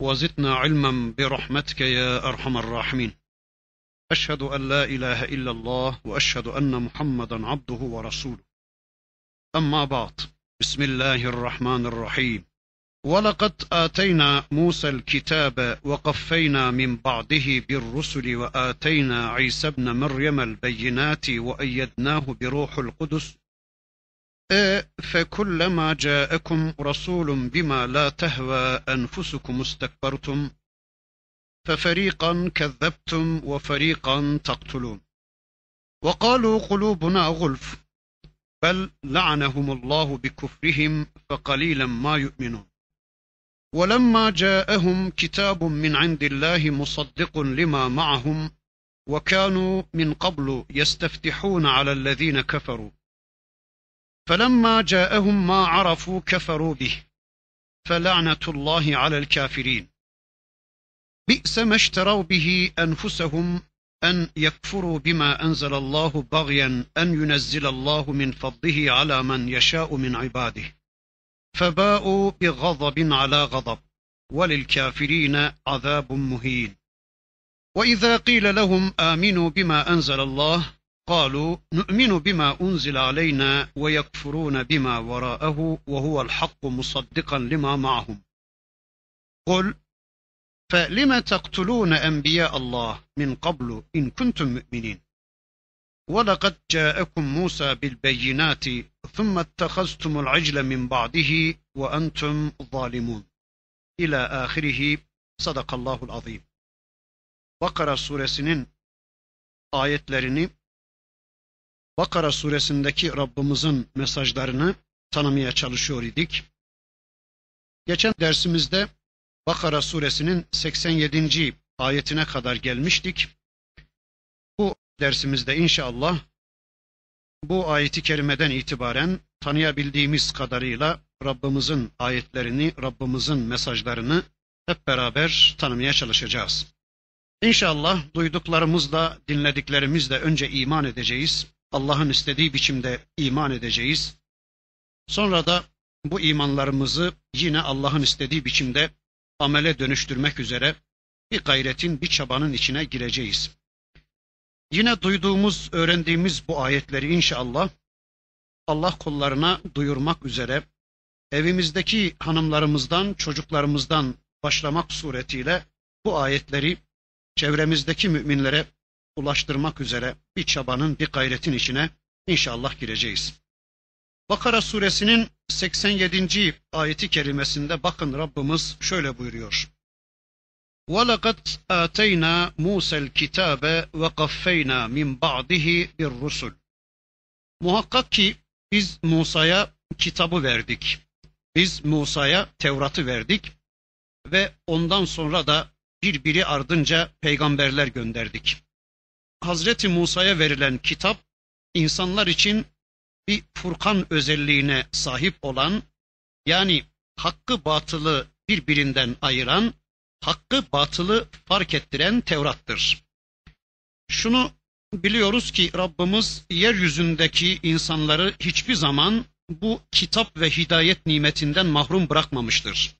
وزدنا علما برحمتك يا أرحم الراحمين. أشهد أن لا إله إلا الله وأشهد أن محمدا عبده ورسوله. أما بعد بسم الله الرحمن الرحيم. ولقد آتينا موسى الكتاب وقفينا من بعده بالرسل وآتينا عيسى ابن مريم البينات وأيدناه بروح القدس فكلما جاءكم رسول بما لا تهوى أنفسكم استكبرتم ففريقا كذبتم وفريقا تقتلون. وقالوا قلوبنا غلف بل لعنهم الله بكفرهم فقليلا ما يؤمنون. ولما جاءهم كتاب من عند الله مصدق لما معهم وكانوا من قبل يستفتحون على الذين كفروا. فلما جاءهم ما عرفوا كفروا به. فلعنة الله على الكافرين. بئس ما اشتروا به أنفسهم أن يكفروا بما أنزل الله بغيا أن ينزل الله من فضله على من يشاء من عباده. فباءوا بغضب على غضب. وللكافرين عذاب مهين. وإذا قيل لهم آمنوا بما أنزل الله قالوا نؤمن بما أنزل علينا ويكفرون بما وراءه وهو الحق مصدقا لما معهم. قل فلم تقتلون أنبياء الله من قبل إن كنتم مؤمنين؟ ولقد جاءكم موسى بالبينات ثم اتخذتم العجل من بعده وأنتم ظالمون. إلى آخره صدق الله العظيم. Bakara suresinin ayetlerini Bakara suresindeki Rabbimizin mesajlarını tanımaya çalışıyor idik. Geçen dersimizde Bakara suresinin 87. ayetine kadar gelmiştik. Bu dersimizde inşallah bu ayeti kerimeden itibaren tanıyabildiğimiz kadarıyla Rabbimizin ayetlerini, Rabbimizin mesajlarını hep beraber tanımaya çalışacağız. İnşallah duyduklarımızla, dinlediklerimizle önce iman edeceğiz. Allah'ın istediği biçimde iman edeceğiz. Sonra da bu imanlarımızı yine Allah'ın istediği biçimde amele dönüştürmek üzere bir gayretin, bir çabanın içine gireceğiz. Yine duyduğumuz, öğrendiğimiz bu ayetleri inşallah Allah kullarına duyurmak üzere evimizdeki hanımlarımızdan, çocuklarımızdan başlamak suretiyle bu ayetleri çevremizdeki müminlere ulaştırmak üzere bir çabanın, bir gayretin içine inşallah gireceğiz. Bakara suresinin 87. ayeti kerimesinde bakın Rabbimiz şöyle buyuruyor. وَلَقَدْ آتَيْنَا مُوسَى الْكِتَابَ وَقَفَّيْنَا مِنْ بَعْدِهِ بِالرُّسُلِ Muhakkak ki biz Musa'ya kitabı verdik. Biz Musa'ya Tevrat'ı verdik ve ondan sonra da birbiri ardınca peygamberler gönderdik. Hazreti Musa'ya verilen kitap insanlar için bir Furkan özelliğine sahip olan yani hakkı batılı birbirinden ayıran, hakkı batılı fark ettiren Tevrat'tır. Şunu biliyoruz ki Rabbimiz yeryüzündeki insanları hiçbir zaman bu kitap ve hidayet nimetinden mahrum bırakmamıştır.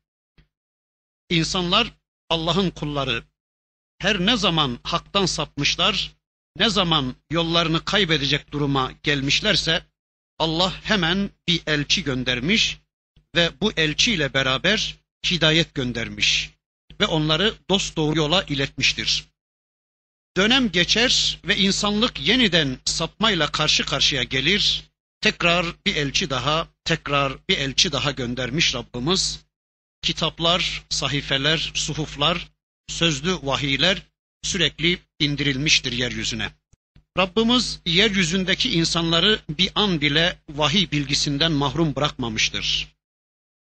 İnsanlar Allah'ın kulları her ne zaman haktan sapmışlar, ne zaman yollarını kaybedecek duruma gelmişlerse Allah hemen bir elçi göndermiş ve bu elçiyle beraber hidayet göndermiş ve onları dost doğru yola iletmiştir. Dönem geçer ve insanlık yeniden sapmayla karşı karşıya gelir. Tekrar bir elçi daha, tekrar bir elçi daha göndermiş Rabbimiz. Kitaplar, sahifeler, suhuflar, sözlü vahiyler sürekli indirilmiştir yeryüzüne. Rabbimiz yeryüzündeki insanları bir an bile vahiy bilgisinden mahrum bırakmamıştır.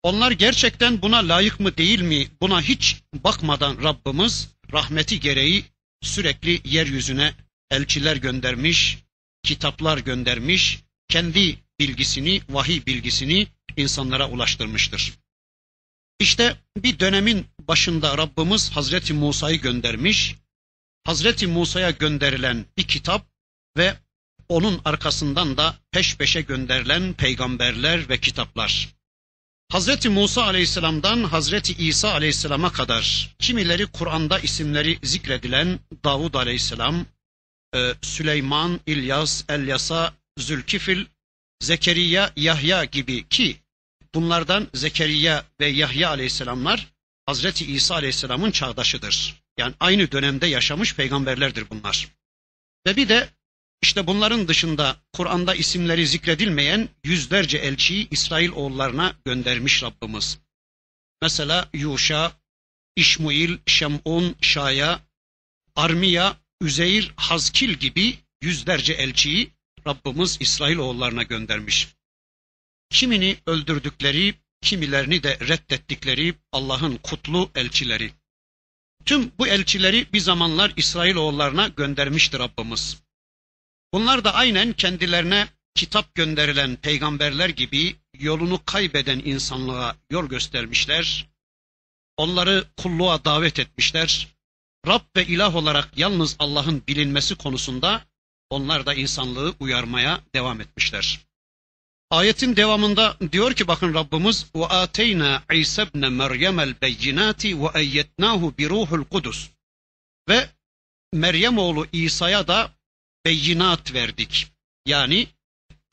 Onlar gerçekten buna layık mı değil mi buna hiç bakmadan Rabbimiz rahmeti gereği sürekli yeryüzüne elçiler göndermiş, kitaplar göndermiş, kendi bilgisini, vahiy bilgisini insanlara ulaştırmıştır. İşte bir dönemin başında Rabbimiz Hazreti Musa'yı göndermiş. Hazreti Musa'ya gönderilen bir kitap ve onun arkasından da peş peşe gönderilen peygamberler ve kitaplar. Hazreti Musa aleyhisselamdan Hazreti İsa aleyhisselama kadar kimileri Kur'an'da isimleri zikredilen Davud aleyhisselam, e, Süleyman, İlyas, Elyasa, Zülkifil, Zekeriya, Yahya gibi ki bunlardan Zekeriya ve Yahya aleyhisselamlar Hazreti İsa aleyhisselamın çağdaşıdır. Yani aynı dönemde yaşamış peygamberlerdir bunlar. Ve bir de işte bunların dışında Kur'an'da isimleri zikredilmeyen yüzlerce elçiyi İsrail oğullarına göndermiş Rabbimiz. Mesela Yuşa, İşmuil, Şem'un, Şaya, Armiya, Üzeyir, Hazkil gibi yüzlerce elçiyi Rabbimiz İsrail oğullarına göndermiş. Kimini öldürdükleri, kimilerini de reddettikleri Allah'ın kutlu elçileri. Tüm bu elçileri bir zamanlar İsrail oğullarına göndermiştir Rabbimiz. Bunlar da aynen kendilerine kitap gönderilen peygamberler gibi yolunu kaybeden insanlığa yol göstermişler. Onları kulluğa davet etmişler. Rab ve ilah olarak yalnız Allah'ın bilinmesi konusunda onlar da insanlığı uyarmaya devam etmişler. Ayetin devamında diyor ki bakın Rabbimiz ve ateyna İsa ibn Meryem'el beyinati ve eyyetnahu bi ruhul kudus. Ve Meryem oğlu İsa'ya da beyinat verdik. Yani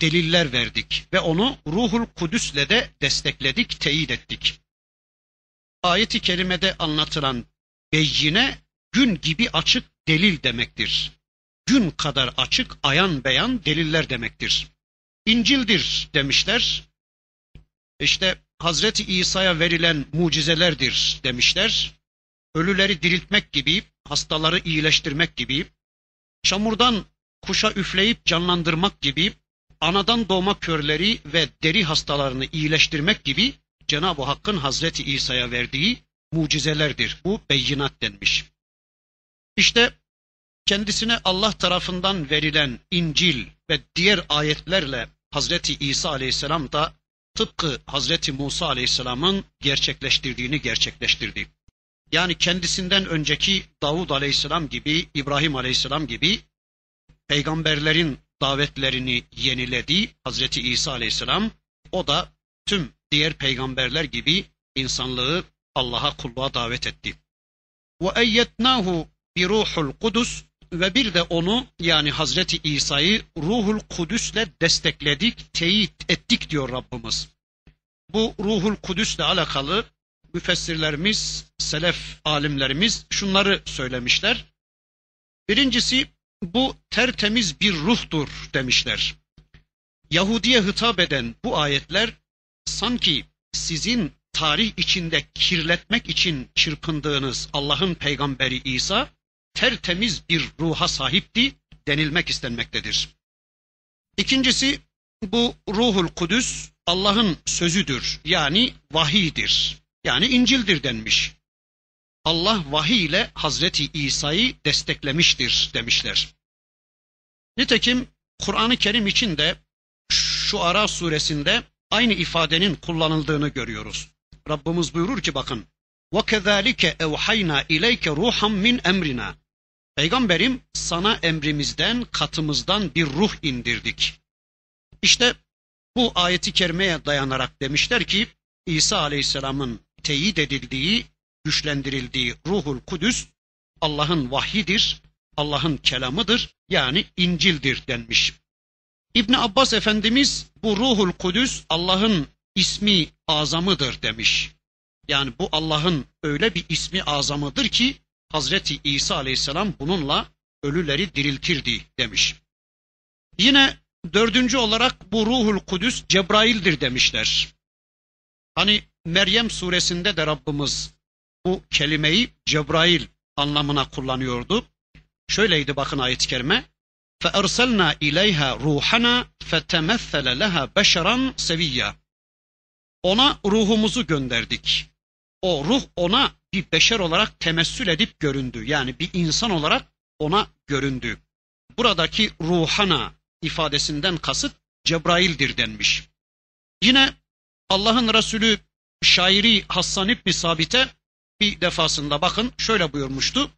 deliller verdik ve onu ruhul kudüsle de destekledik, teyit ettik. Ayeti kerimede anlatılan beyine gün gibi açık delil demektir. Gün kadar açık, ayan beyan deliller demektir. İncil'dir demişler. İşte Hazreti İsa'ya verilen mucizelerdir demişler. Ölüleri diriltmek gibi, hastaları iyileştirmek gibi, çamurdan kuşa üfleyip canlandırmak gibi, anadan doğma körleri ve deri hastalarını iyileştirmek gibi Cenab-ı Hakk'ın Hazreti İsa'ya verdiği mucizelerdir. Bu beyinat denmiş. İşte kendisine Allah tarafından verilen İncil ve diğer ayetlerle Hazreti İsa Aleyhisselam da tıpkı Hazreti Musa Aleyhisselam'ın gerçekleştirdiğini gerçekleştirdi. Yani kendisinden önceki Davud Aleyhisselam gibi, İbrahim Aleyhisselam gibi peygamberlerin davetlerini yeniledi Hazreti İsa Aleyhisselam. O da tüm diğer peygamberler gibi insanlığı Allah'a kulluğa davet etti. Ve eyyetnahu bi ruhul kudus ve bir de onu yani Hazreti İsa'yı Ruhul Kudüs'le destekledik, teyit ettik diyor Rabbimiz. Bu Ruhul Kudüs'le alakalı müfessirlerimiz, selef alimlerimiz şunları söylemişler. Birincisi bu tertemiz bir ruhtur demişler. Yahudiye hitap eden bu ayetler sanki sizin tarih içinde kirletmek için çırpındığınız Allah'ın peygamberi İsa tertemiz bir ruha sahipti denilmek istenmektedir. İkincisi bu ruhul kudüs Allah'ın sözüdür yani vahidir yani İncil'dir denmiş. Allah vahiy ile Hazreti İsa'yı desteklemiştir demişler. Nitekim Kur'an-ı Kerim için de şu Ara suresinde aynı ifadenin kullanıldığını görüyoruz. Rabbimiz buyurur ki bakın وَكَذَٰلِكَ اَوْحَيْنَا اِلَيْكَ رُوحًا مِنْ اَمْرِنَا Peygamberim sana emrimizden, katımızdan bir ruh indirdik. İşte bu ayeti kerimeye dayanarak demişler ki İsa Aleyhisselam'ın teyit edildiği, güçlendirildiği ruhul kudüs Allah'ın vahyidir, Allah'ın kelamıdır yani İncil'dir denmiş. İbni Abbas Efendimiz bu ruhul kudüs Allah'ın ismi azamıdır demiş. Yani bu Allah'ın öyle bir ismi azamıdır ki Hazreti İsa Aleyhisselam bununla ölüleri diriltirdi demiş. Yine dördüncü olarak bu ruhul kudüs Cebrail'dir demişler. Hani Meryem suresinde de Rabbimiz bu kelimeyi Cebrail anlamına kullanıyordu. Şöyleydi bakın ayet-i kerime. فَاَرْسَلْنَا اِلَيْهَا رُوحَنَا فَتَمَثَّلَ لَهَا بَشَرًا سَوِيًّا Ona ruhumuzu gönderdik. O ruh ona bir beşer olarak temessül edip göründü. Yani bir insan olarak ona göründü. Buradaki ruhana ifadesinden kasıt Cebrail'dir denmiş. Yine Allah'ın Resulü şairi Hassan İbni Sabit'e bir defasında bakın şöyle buyurmuştu.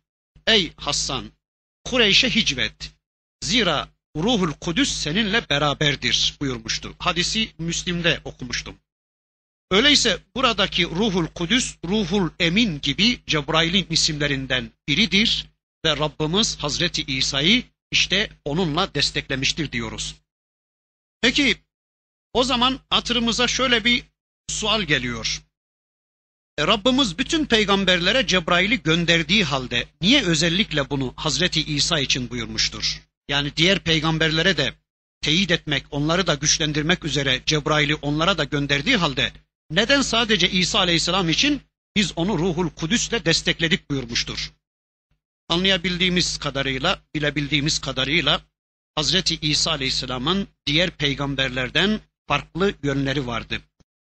Ey Hassan Kureyş'e hicvet. Zira Ruhul Kudüs seninle beraberdir buyurmuştu. Hadisi Müslim'de okumuştum. Öyleyse buradaki Ruhul Kudüs, Ruhul Emin gibi Cebrail'in isimlerinden biridir ve Rabbimiz Hazreti İsa'yı işte onunla desteklemiştir diyoruz. Peki o zaman hatırımıza şöyle bir sual geliyor. E, Rabbimiz bütün peygamberlere Cebrail'i gönderdiği halde niye özellikle bunu Hazreti İsa için buyurmuştur? Yani diğer peygamberlere de teyit etmek, onları da güçlendirmek üzere Cebrail'i onlara da gönderdiği halde neden sadece İsa Aleyhisselam için biz onu Ruhul Kudüs'le destekledik buyurmuştur? Anlayabildiğimiz kadarıyla, bilebildiğimiz kadarıyla Hazreti İsa Aleyhisselam'ın diğer peygamberlerden farklı yönleri vardı.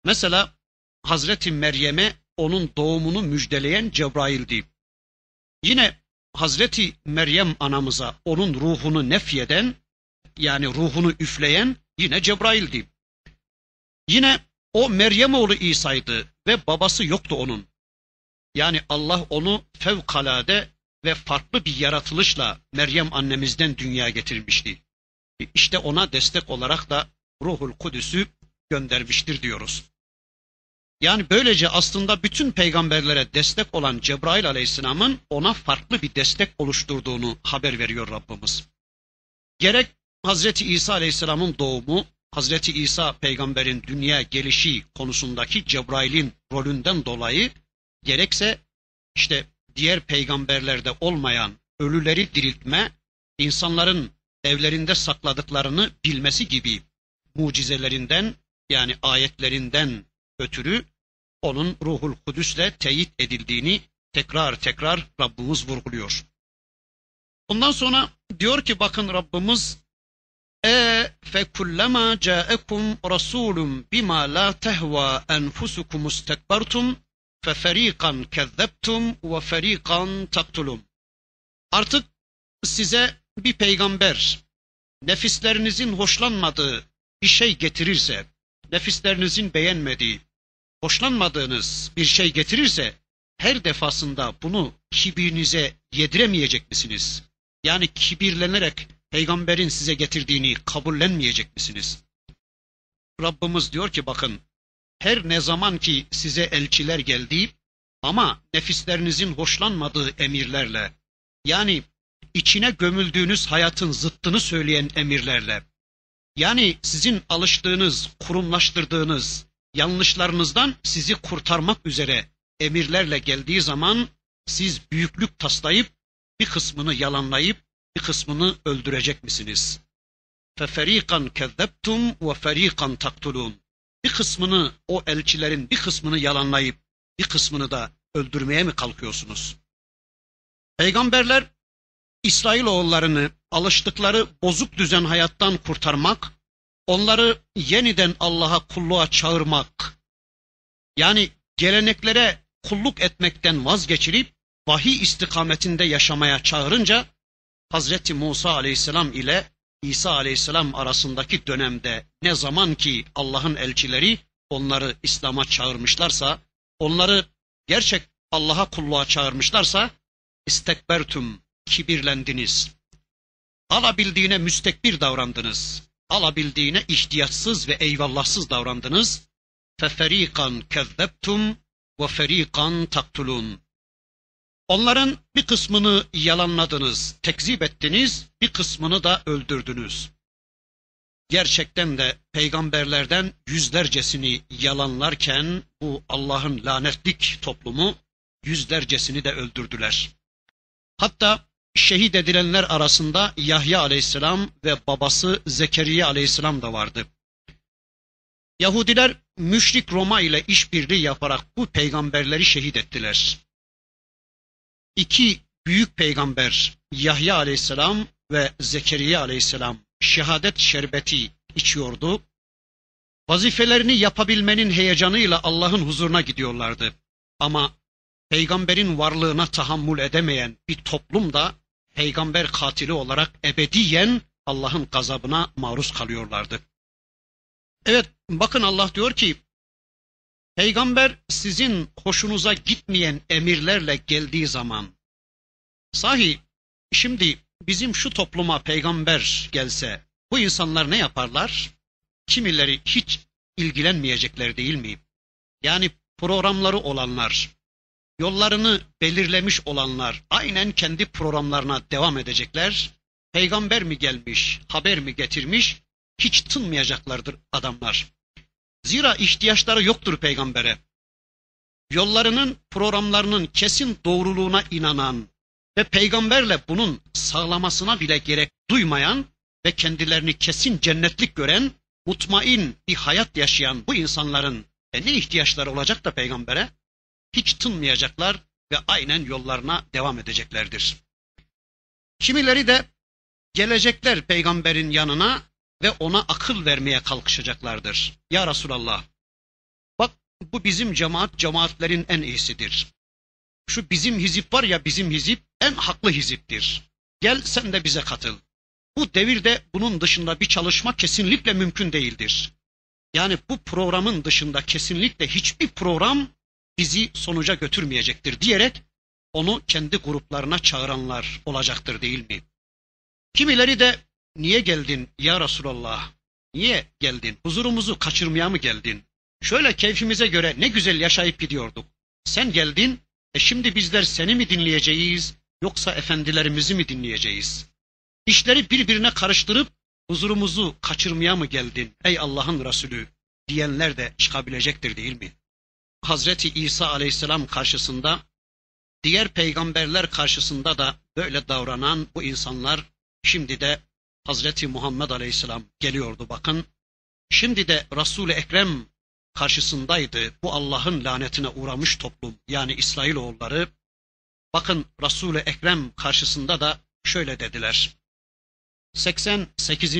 Mesela Hazreti Meryem'e onun doğumunu müjdeleyen Cebrail'di. Yine Hazreti Meryem anamıza onun ruhunu nefyeden yani ruhunu üfleyen yine Cebrail'di. Yine o Meryem oğlu İsa'ydı ve babası yoktu onun. Yani Allah onu fevkalade ve farklı bir yaratılışla Meryem annemizden dünyaya getirmişti. İşte ona destek olarak da Ruhul Kudüs'ü göndermiştir diyoruz. Yani böylece aslında bütün peygamberlere destek olan Cebrail aleyhisselamın ona farklı bir destek oluşturduğunu haber veriyor Rabbimiz. Gerek Hazreti İsa aleyhisselamın doğumu, Hazreti İsa peygamberin dünya gelişi konusundaki Cebrail'in rolünden dolayı gerekse işte diğer peygamberlerde olmayan ölüleri diriltme, insanların evlerinde sakladıklarını bilmesi gibi mucizelerinden yani ayetlerinden ötürü onun ruhul kudüsle teyit edildiğini tekrar tekrar Rabbimiz vurguluyor. Ondan sonra diyor ki bakın Rabbimiz e fe kullama ca'akum rasulun bima la tehva enfusukum istekbertum fe ferikan kezzeptum ve ferikan taktulum. Artık size bir peygamber nefislerinizin hoşlanmadığı bir şey getirirse, nefislerinizin beğenmediği, hoşlanmadığınız bir şey getirirse her defasında bunu kibirinize yediremeyecek misiniz? Yani kibirlenerek peygamberin size getirdiğini kabullenmeyecek misiniz? Rabbimiz diyor ki bakın her ne zaman ki size elçiler geldi ama nefislerinizin hoşlanmadığı emirlerle yani içine gömüldüğünüz hayatın zıttını söyleyen emirlerle yani sizin alıştığınız, kurumlaştırdığınız, yanlışlarınızdan sizi kurtarmak üzere emirlerle geldiği zaman siz büyüklük taslayıp bir kısmını yalanlayıp bir kısmını öldürecek misiniz? فَفَر۪يقًا كَذَّبْتُمْ وَفَر۪يقًا تَقْتُلُونَ Bir kısmını o elçilerin bir kısmını yalanlayıp bir kısmını da öldürmeye mi kalkıyorsunuz? Peygamberler İsrailoğullarını alıştıkları bozuk düzen hayattan kurtarmak, onları yeniden Allah'a kulluğa çağırmak, yani geleneklere kulluk etmekten vazgeçirip vahiy istikametinde yaşamaya çağırınca Hazreti Musa aleyhisselam ile İsa aleyhisselam arasındaki dönemde ne zaman ki Allah'ın elçileri onları İslam'a çağırmışlarsa, onları gerçek Allah'a kulluğa çağırmışlarsa istekbertum kibirlendiniz. Alabildiğine müstekbir davrandınız. Alabildiğine ihtiyatsız ve eyvallahsız davrandınız. Feferikan kezzeptum ve ferikan taktulun. Onların bir kısmını yalanladınız, tekzip ettiniz, bir kısmını da öldürdünüz. Gerçekten de peygamberlerden yüzlercesini yalanlarken bu Allah'ın lanetlik toplumu yüzlercesini de öldürdüler. Hatta şehit edilenler arasında Yahya aleyhisselam ve babası Zekeriya aleyhisselam da vardı. Yahudiler müşrik Roma ile işbirliği yaparak bu peygamberleri şehit ettiler. İki büyük peygamber Yahya aleyhisselam ve Zekeriya aleyhisselam şehadet şerbeti içiyordu. Vazifelerini yapabilmenin heyecanıyla Allah'ın huzuruna gidiyorlardı. Ama peygamberin varlığına tahammül edemeyen bir toplum da peygamber katili olarak ebediyen Allah'ın gazabına maruz kalıyorlardı. Evet bakın Allah diyor ki peygamber sizin hoşunuza gitmeyen emirlerle geldiği zaman sahi şimdi bizim şu topluma peygamber gelse bu insanlar ne yaparlar? Kimileri hiç ilgilenmeyecekler değil mi? Yani programları olanlar, yollarını belirlemiş olanlar aynen kendi programlarına devam edecekler. Peygamber mi gelmiş, haber mi getirmiş hiç tınmayacaklardır adamlar. Zira ihtiyaçları yoktur peygambere. Yollarının, programlarının kesin doğruluğuna inanan ve peygamberle bunun sağlamasına bile gerek duymayan ve kendilerini kesin cennetlik gören, mutmain bir hayat yaşayan bu insanların e ne ihtiyaçları olacak da peygambere? Hiç tınmayacaklar ve aynen yollarına devam edeceklerdir. Kimileri de gelecekler peygamberin yanına ve ona akıl vermeye kalkışacaklardır. Ya Resulallah, bak bu bizim cemaat cemaatlerin en iyisidir. Şu bizim hizip var ya bizim hizip en haklı hiziptir. Gel sen de bize katıl. Bu devirde bunun dışında bir çalışma kesinlikle mümkün değildir. Yani bu programın dışında kesinlikle hiçbir program bizi sonuca götürmeyecektir diyerek onu kendi gruplarına çağıranlar olacaktır değil mi? Kimileri de niye geldin ya Resulallah? Niye geldin? Huzurumuzu kaçırmaya mı geldin? Şöyle keyfimize göre ne güzel yaşayıp gidiyorduk. Sen geldin, e şimdi bizler seni mi dinleyeceğiz yoksa efendilerimizi mi dinleyeceğiz? İşleri birbirine karıştırıp huzurumuzu kaçırmaya mı geldin ey Allah'ın Resulü diyenler de çıkabilecektir değil mi? Hazreti İsa aleyhisselam karşısında diğer peygamberler karşısında da böyle davranan bu insanlar şimdi de Hazreti Muhammed aleyhisselam geliyordu bakın. Şimdi de Resul-i Ekrem karşısındaydı bu Allah'ın lanetine uğramış toplum yani İsrailoğulları. Bakın Resul-i Ekrem karşısında da şöyle dediler. 88.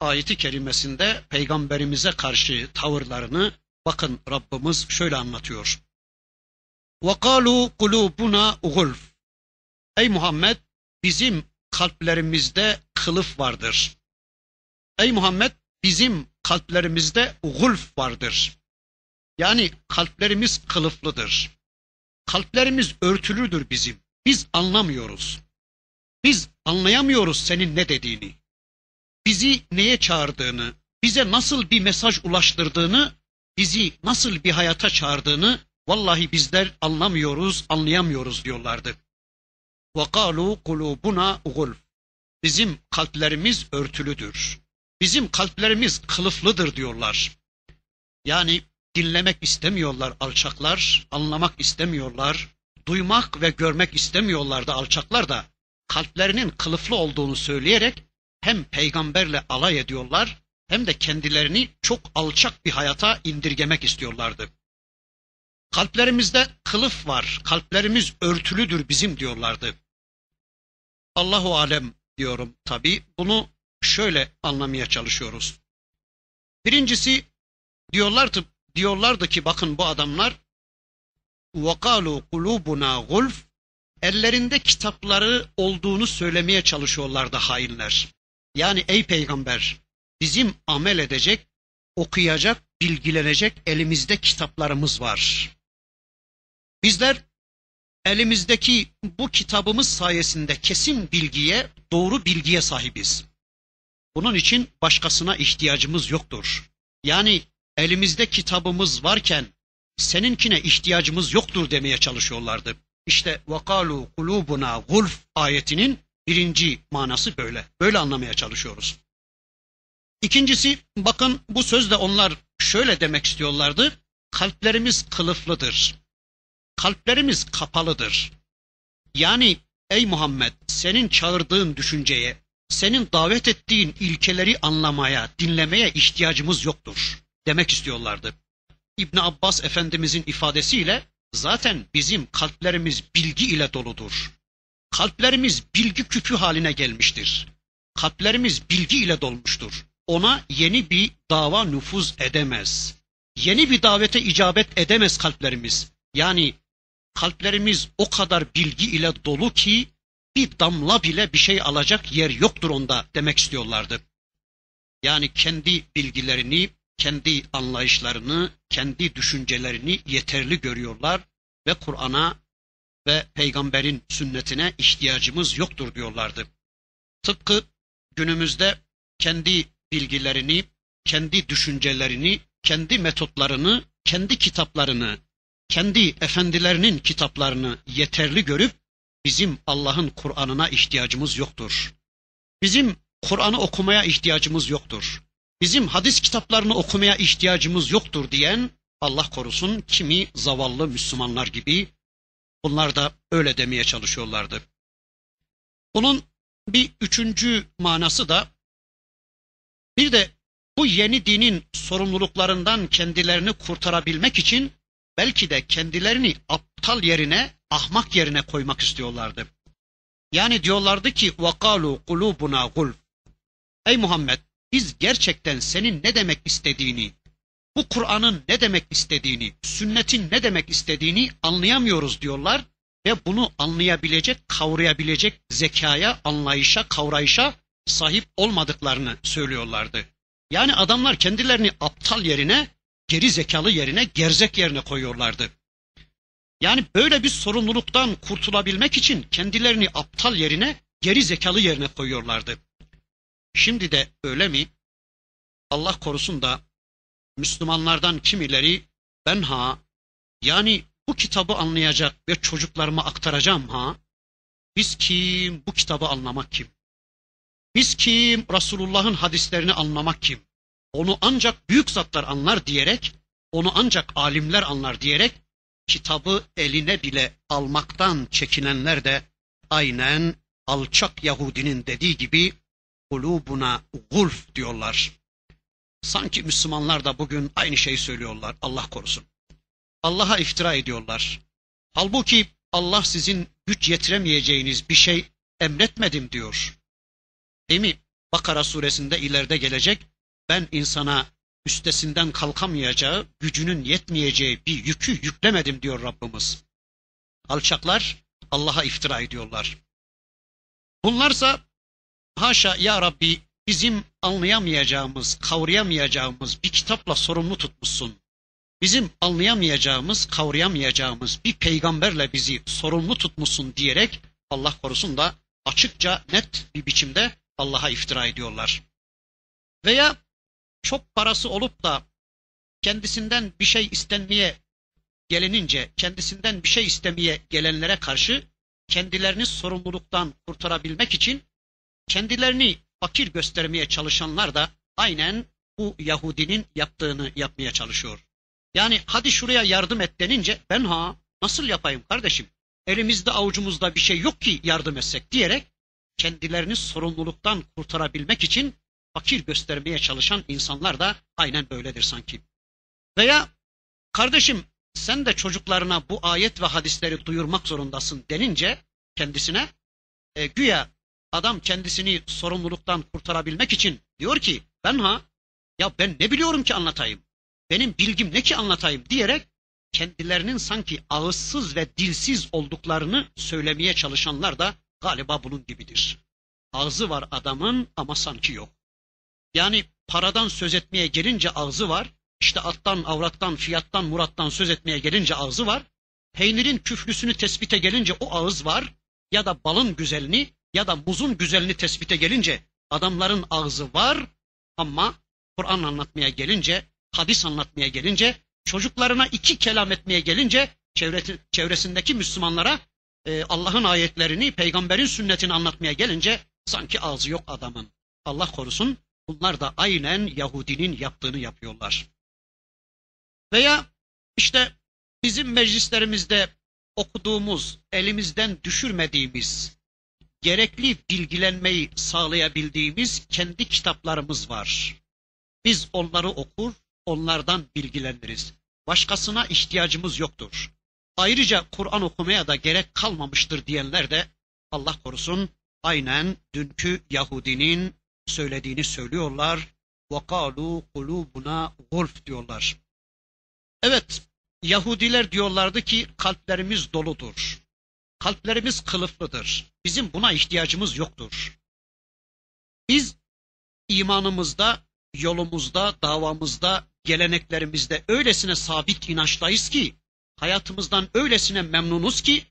ayeti kerimesinde peygamberimize karşı tavırlarını bakın Rabbimiz şöyle anlatıyor. وَقَالُوا قُلُوبُنَا غُلْفٌ Ey Muhammed bizim kalplerimizde kılıf vardır. Ey Muhammed bizim kalplerimizde gulf vardır. Yani kalplerimiz kılıflıdır. Kalplerimiz örtülüdür bizim. Biz anlamıyoruz. Biz anlayamıyoruz senin ne dediğini. Bizi neye çağırdığını, bize nasıl bir mesaj ulaştırdığını, bizi nasıl bir hayata çağırdığını vallahi bizler anlamıyoruz, anlayamıyoruz diyorlardı. وَقَالُوا قُلُوبُنَا غُلْفٌ Bizim kalplerimiz örtülüdür. Bizim kalplerimiz kılıflıdır diyorlar. Yani dinlemek istemiyorlar alçaklar, anlamak istemiyorlar, duymak ve görmek istemiyorlar da alçaklar da kalplerinin kılıflı olduğunu söyleyerek hem peygamberle alay ediyorlar hem de kendilerini çok alçak bir hayata indirgemek istiyorlardı. Kalplerimizde kılıf var, kalplerimiz örtülüdür bizim diyorlardı. Allahu alem diyorum tabi. Bunu şöyle anlamaya çalışıyoruz. Birincisi diyorlardı, diyorlardı ki bakın bu adamlar وَقَالُوا قُلُوبُنَا غُلْفٌ Ellerinde kitapları olduğunu söylemeye çalışıyorlardı hainler. Yani ey peygamber bizim amel edecek, okuyacak, bilgilenecek elimizde kitaplarımız var. Bizler elimizdeki bu kitabımız sayesinde kesin bilgiye, doğru bilgiye sahibiz. Bunun için başkasına ihtiyacımız yoktur. Yani elimizde kitabımız varken seninkine ihtiyacımız yoktur demeye çalışıyorlardı. İşte vakalu kulubuna gulf ayetinin birinci manası böyle. Böyle anlamaya çalışıyoruz. İkincisi bakın bu sözle onlar şöyle demek istiyorlardı. Kalplerimiz kılıflıdır kalplerimiz kapalıdır. Yani ey Muhammed senin çağırdığın düşünceye, senin davet ettiğin ilkeleri anlamaya, dinlemeye ihtiyacımız yoktur demek istiyorlardı. İbn Abbas Efendimizin ifadesiyle zaten bizim kalplerimiz bilgi ile doludur. Kalplerimiz bilgi küpü haline gelmiştir. Kalplerimiz bilgi ile dolmuştur. Ona yeni bir dava nüfuz edemez. Yeni bir davete icabet edemez kalplerimiz. Yani kalplerimiz o kadar bilgi ile dolu ki bir damla bile bir şey alacak yer yoktur onda demek istiyorlardı. Yani kendi bilgilerini, kendi anlayışlarını, kendi düşüncelerini yeterli görüyorlar ve Kur'an'a ve peygamberin sünnetine ihtiyacımız yoktur diyorlardı. Tıpkı günümüzde kendi bilgilerini, kendi düşüncelerini, kendi metotlarını, kendi kitaplarını, kendi efendilerinin kitaplarını yeterli görüp bizim Allah'ın Kur'an'ına ihtiyacımız yoktur. Bizim Kur'an'ı okumaya ihtiyacımız yoktur. Bizim hadis kitaplarını okumaya ihtiyacımız yoktur diyen Allah korusun kimi zavallı Müslümanlar gibi bunlar da öyle demeye çalışıyorlardı. Bunun bir üçüncü manası da bir de bu yeni dinin sorumluluklarından kendilerini kurtarabilmek için belki de kendilerini aptal yerine, ahmak yerine koymak istiyorlardı. Yani diyorlardı ki وَقَالُوا قُلُوبُنَا غُلْفٌ Ey Muhammed biz gerçekten senin ne demek istediğini, bu Kur'an'ın ne demek istediğini, sünnetin ne demek istediğini anlayamıyoruz diyorlar ve bunu anlayabilecek, kavrayabilecek zekaya, anlayışa, kavrayışa sahip olmadıklarını söylüyorlardı. Yani adamlar kendilerini aptal yerine, geri zekalı yerine, gerzek yerine koyuyorlardı. Yani böyle bir sorumluluktan kurtulabilmek için kendilerini aptal yerine, geri zekalı yerine koyuyorlardı. Şimdi de öyle mi? Allah korusun da Müslümanlardan kimileri ben ha yani bu kitabı anlayacak ve çocuklarıma aktaracağım ha. Biz kim? Bu kitabı anlamak kim? Biz kim? Resulullah'ın hadislerini anlamak kim? Onu ancak büyük zatlar anlar diyerek, onu ancak alimler anlar diyerek kitabı eline bile almaktan çekinenler de aynen alçak Yahudinin dediği gibi kulubuna gulf diyorlar. Sanki Müslümanlar da bugün aynı şeyi söylüyorlar. Allah korusun. Allah'a iftira ediyorlar. Halbuki Allah sizin güç yetiremeyeceğiniz bir şey emretmedim diyor. Değil mi? Bakara suresinde ileride gelecek. Ben insana üstesinden kalkamayacağı, gücünün yetmeyeceği bir yükü yüklemedim diyor Rabbimiz. Alçaklar Allah'a iftira ediyorlar. Bunlarsa haşa ya Rabbi bizim anlayamayacağımız, kavrayamayacağımız bir kitapla sorumlu tutmuşsun. Bizim anlayamayacağımız, kavrayamayacağımız bir peygamberle bizi sorumlu tutmuşsun diyerek Allah korusun da açıkça net bir biçimde Allah'a iftira ediyorlar. Veya çok parası olup da kendisinden bir şey istenmeye gelinince, kendisinden bir şey istemeye gelenlere karşı kendilerini sorumluluktan kurtarabilmek için kendilerini fakir göstermeye çalışanlar da aynen bu Yahudinin yaptığını yapmaya çalışıyor. Yani hadi şuraya yardım et denince ben ha nasıl yapayım kardeşim? Elimizde avucumuzda bir şey yok ki yardım etsek diyerek kendilerini sorumluluktan kurtarabilmek için fakir göstermeye çalışan insanlar da aynen böyledir sanki. Veya kardeşim sen de çocuklarına bu ayet ve hadisleri duyurmak zorundasın denince kendisine e, güya adam kendisini sorumluluktan kurtarabilmek için diyor ki ben ha ya ben ne biliyorum ki anlatayım. Benim bilgim ne ki anlatayım diyerek kendilerinin sanki ağızsız ve dilsiz olduklarını söylemeye çalışanlar da galiba bunun gibidir. Ağzı var adamın ama sanki yok. Yani paradan söz etmeye gelince ağzı var, işte alttan, avrattan, fiyattan, murattan söz etmeye gelince ağzı var. Peynirin küflüsünü tespite gelince o ağız var. Ya da balın güzelini ya da muzun güzelini tespite gelince adamların ağzı var ama Kur'an anlatmaya gelince, hadis anlatmaya gelince, çocuklarına iki kelam etmeye gelince çevresindeki Müslümanlara e, Allah'ın ayetlerini, peygamberin sünnetini anlatmaya gelince sanki ağzı yok adamın. Allah korusun bunlar da aynen Yahudinin yaptığını yapıyorlar. Veya işte bizim meclislerimizde okuduğumuz, elimizden düşürmediğimiz, gerekli bilgilenmeyi sağlayabildiğimiz kendi kitaplarımız var. Biz onları okur, onlardan bilgileniriz. Başkasına ihtiyacımız yoktur. Ayrıca Kur'an okumaya da gerek kalmamıştır diyenler de Allah korusun aynen dünkü Yahudinin söylediğini söylüyorlar. وَقَالُوا قُلُوبُنَا غُلْف diyorlar. Evet, Yahudiler diyorlardı ki kalplerimiz doludur. kalplerimiz kılıflıdır. Bizim buna ihtiyacımız yoktur. Biz imanımızda, yolumuzda, davamızda, geleneklerimizde öylesine sabit inançtayız ki, hayatımızdan öylesine memnunuz ki,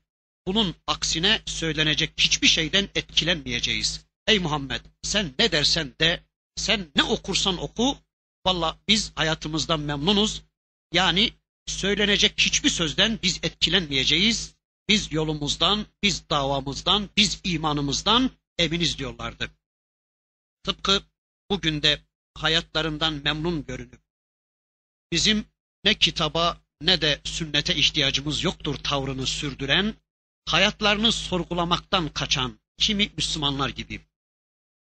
bunun aksine söylenecek hiçbir şeyden etkilenmeyeceğiz. Ey Muhammed sen ne dersen de, sen ne okursan oku, valla biz hayatımızdan memnunuz. Yani söylenecek hiçbir sözden biz etkilenmeyeceğiz. Biz yolumuzdan, biz davamızdan, biz imanımızdan eminiz diyorlardı. Tıpkı bugün de hayatlarından memnun görünüp bizim ne kitaba ne de sünnete ihtiyacımız yoktur tavrını sürdüren, hayatlarını sorgulamaktan kaçan kimi Müslümanlar gibi.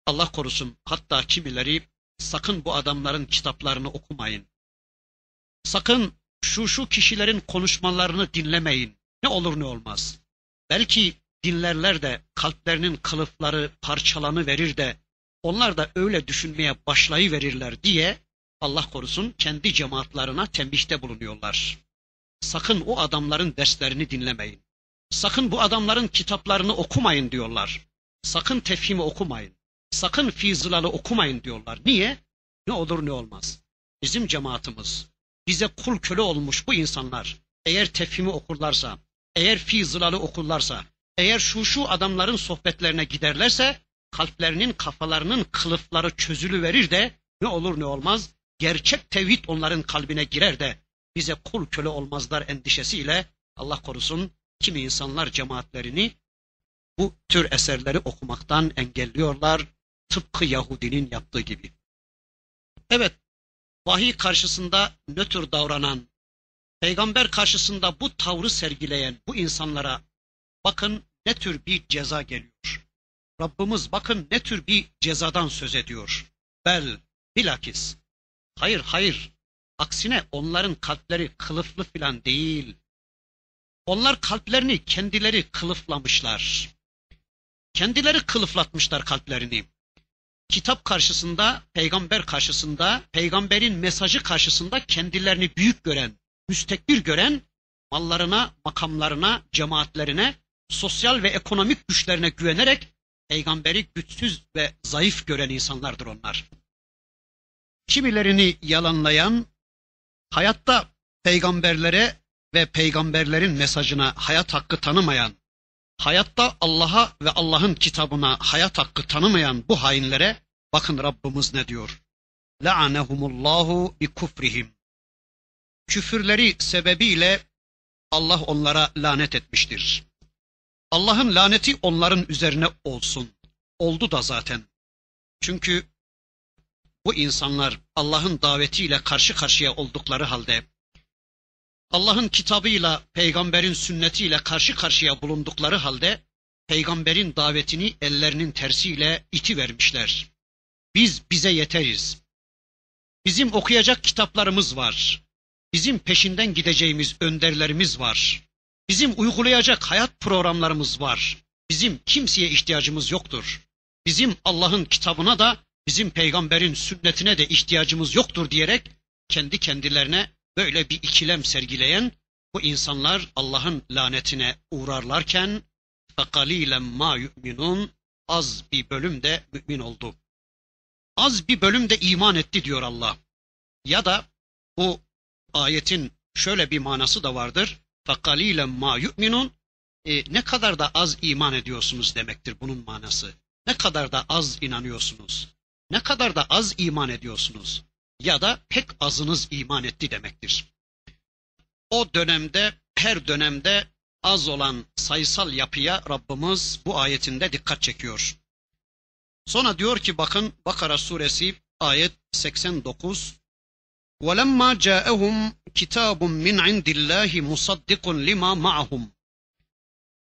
Allah korusun hatta kimileri sakın bu adamların kitaplarını okumayın. Sakın şu şu kişilerin konuşmalarını dinlemeyin. Ne olur ne olmaz. Belki dinlerler de kalplerinin kılıfları parçalanı verir de onlar da öyle düşünmeye başlayıverirler diye Allah korusun kendi cemaatlarına tembihte bulunuyorlar. Sakın o adamların derslerini dinlemeyin. Sakın bu adamların kitaplarını okumayın diyorlar. Sakın tefhimi okumayın. Sakın fizilalı okumayın diyorlar. Niye? Ne olur ne olmaz. Bizim cemaatimiz, bize kul köle olmuş bu insanlar eğer tefhimi okurlarsa, eğer fizilalı okurlarsa, eğer şu şu adamların sohbetlerine giderlerse kalplerinin kafalarının kılıfları çözülü verir de ne olur ne olmaz gerçek tevhid onların kalbine girer de bize kul köle olmazlar endişesiyle Allah korusun kimi insanlar cemaatlerini bu tür eserleri okumaktan engelliyorlar tıpkı Yahudinin yaptığı gibi. Evet, vahiy karşısında nötr davranan, peygamber karşısında bu tavrı sergileyen bu insanlara bakın ne tür bir ceza geliyor. Rabbimiz bakın ne tür bir cezadan söz ediyor. Bel, bilakis. Hayır, hayır. Aksine onların kalpleri kılıflı filan değil. Onlar kalplerini kendileri kılıflamışlar. Kendileri kılıflatmışlar kalplerini. Kitap karşısında, peygamber karşısında, peygamberin mesajı karşısında kendilerini büyük gören, müstekbir gören, mallarına, makamlarına, cemaatlerine, sosyal ve ekonomik güçlerine güvenerek peygamberi güçsüz ve zayıf gören insanlardır onlar. Kimilerini yalanlayan, hayatta peygamberlere ve peygamberlerin mesajına hayat hakkı tanımayan, hayatta Allah'a ve Allah'ın kitabına hayat hakkı tanımayan bu hainlere bakın Rabbimiz ne diyor? La'anehumullahu bi kufrihim. Küfürleri sebebiyle Allah onlara lanet etmiştir. Allah'ın laneti onların üzerine olsun. Oldu da zaten. Çünkü bu insanlar Allah'ın davetiyle karşı karşıya oldukları halde Allah'ın kitabıyla, peygamberin sünnetiyle karşı karşıya bulundukları halde peygamberin davetini ellerinin tersiyle iti vermişler. Biz bize yeteriz. Bizim okuyacak kitaplarımız var. Bizim peşinden gideceğimiz önderlerimiz var. Bizim uygulayacak hayat programlarımız var. Bizim kimseye ihtiyacımız yoktur. Bizim Allah'ın kitabına da bizim peygamberin sünnetine de ihtiyacımız yoktur diyerek kendi kendilerine böyle bir ikilem sergileyen bu insanlar Allah'ın lanetine uğrarlarken فَقَلِيلًا ma yu'minun az bir bölüm de mümin oldu. Az bir bölüm de iman etti diyor Allah. Ya da bu ayetin şöyle bir manası da vardır. فَقَلِيلًا ma yu'minun e, ne kadar da az iman ediyorsunuz demektir bunun manası. Ne kadar da az inanıyorsunuz. Ne kadar da az iman ediyorsunuz ya da pek azınız iman etti demektir. O dönemde her dönemde az olan sayısal yapıya Rabbimiz bu ayetinde dikkat çekiyor. Sonra diyor ki bakın Bakara suresi ayet 89 وَلَمَّا جَاءَهُمْ كِتَابٌ مِّنْ عِنْدِ اللّٰهِ مُصَدِّقٌ لِمَا مَعَهُمْ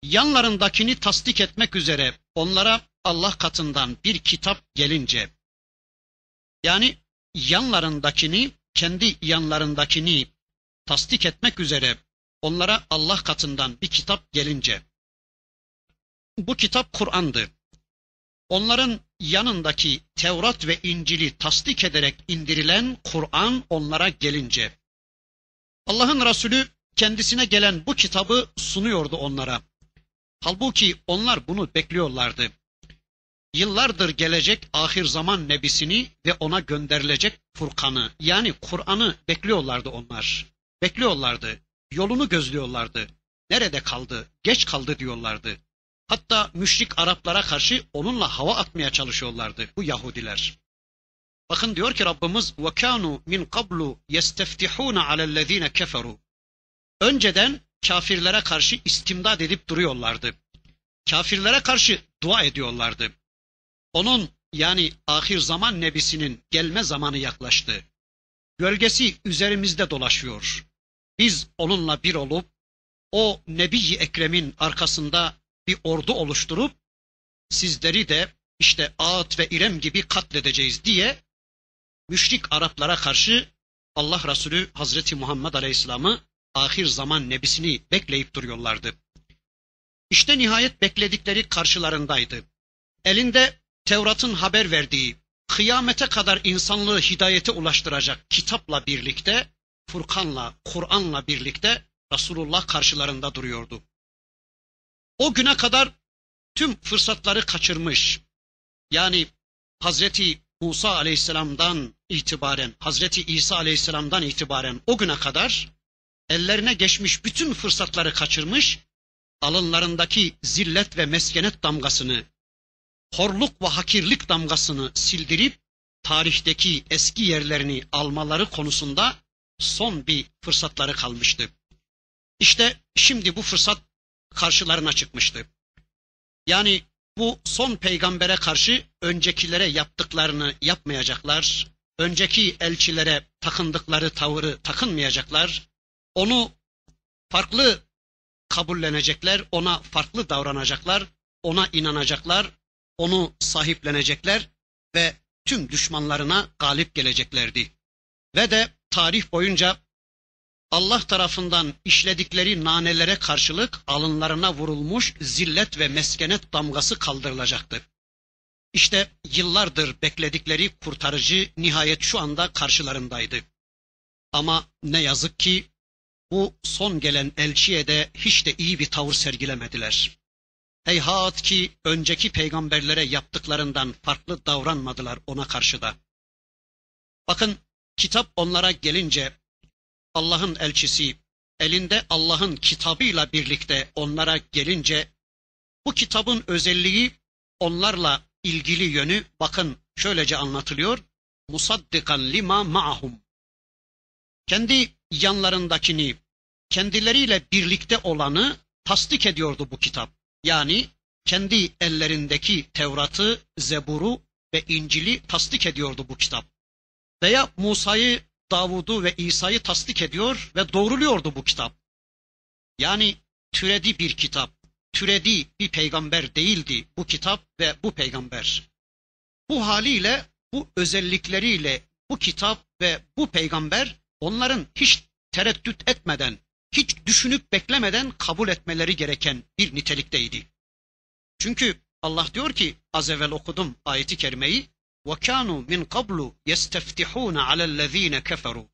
Yanlarındakini tasdik etmek üzere onlara Allah katından bir kitap gelince yani yanlarındakini, kendi yanlarındakini tasdik etmek üzere onlara Allah katından bir kitap gelince, bu kitap Kur'an'dı. Onların yanındaki Tevrat ve İncil'i tasdik ederek indirilen Kur'an onlara gelince, Allah'ın Resulü kendisine gelen bu kitabı sunuyordu onlara. Halbuki onlar bunu bekliyorlardı Yıllardır gelecek ahir zaman nebisini ve ona gönderilecek Furkan'ı yani Kur'an'ı bekliyorlardı onlar. Bekliyorlardı. Yolunu gözlüyorlardı. Nerede kaldı? Geç kaldı diyorlardı. Hatta müşrik Araplara karşı onunla hava atmaya çalışıyorlardı bu Yahudiler. Bakın diyor ki Rabbimiz وَكَانُوا مِنْ قَبْلُ يَسْتَفْتِحُونَ عَلَى الَّذ۪ينَ كَفَرُوا Önceden kafirlere karşı istimdad edip duruyorlardı. Kafirlere karşı dua ediyorlardı. Onun yani ahir zaman nebisinin gelme zamanı yaklaştı. Gölgesi üzerimizde dolaşıyor. Biz onunla bir olup o Nebi Ekrem'in arkasında bir ordu oluşturup sizleri de işte Ağat ve İrem gibi katledeceğiz diye müşrik Araplara karşı Allah Resulü Hazreti Muhammed Aleyhisselam'ı ahir zaman nebisini bekleyip duruyorlardı. İşte nihayet bekledikleri karşılarındaydı. Elinde Tevrat'ın haber verdiği, kıyamete kadar insanlığı hidayete ulaştıracak kitapla birlikte, Furkan'la, Kur'an'la birlikte Resulullah karşılarında duruyordu. O güne kadar tüm fırsatları kaçırmış. Yani Hazreti Musa aleyhisselamdan itibaren, Hazreti İsa aleyhisselamdan itibaren o güne kadar ellerine geçmiş bütün fırsatları kaçırmış, alınlarındaki zillet ve meskenet damgasını, horluk ve hakirlik damgasını sildirip tarihteki eski yerlerini almaları konusunda son bir fırsatları kalmıştı. İşte şimdi bu fırsat karşılarına çıkmıştı. Yani bu son peygambere karşı öncekilere yaptıklarını yapmayacaklar, önceki elçilere takındıkları tavırı takınmayacaklar, onu farklı kabullenecekler, ona farklı davranacaklar, ona inanacaklar, onu sahiplenecekler ve tüm düşmanlarına galip geleceklerdi. Ve de tarih boyunca Allah tarafından işledikleri nanelere karşılık alınlarına vurulmuş zillet ve meskenet damgası kaldırılacaktı. İşte yıllardır bekledikleri kurtarıcı nihayet şu anda karşılarındaydı. Ama ne yazık ki bu son gelen elçiye de hiç de iyi bir tavır sergilemediler. Heyhat ki önceki peygamberlere yaptıklarından farklı davranmadılar ona karşı da. Bakın kitap onlara gelince Allah'ın elçisi elinde Allah'ın kitabıyla birlikte onlara gelince bu kitabın özelliği onlarla ilgili yönü bakın şöylece anlatılıyor. Musaddikan lima ma'hum. Kendi yanlarındakini, kendileriyle birlikte olanı tasdik ediyordu bu kitap. Yani kendi ellerindeki Tevrat'ı, Zebur'u ve İncil'i tasdik ediyordu bu kitap. Veya Musa'yı Davud'u ve İsa'yı tasdik ediyor ve doğruluyordu bu kitap. Yani türedi bir kitap, türedi bir peygamber değildi bu kitap ve bu peygamber. Bu haliyle, bu özellikleriyle bu kitap ve bu peygamber onların hiç tereddüt etmeden, hiç düşünüp beklemeden kabul etmeleri gereken bir nitelikteydi. Çünkü Allah diyor ki az evvel okudum ayeti kerimeyi وَكَانُوا مِنْ قَبْلُ يَسْتَفْتِحُونَ عَلَى الَّذ۪ينَ كَفَرُوا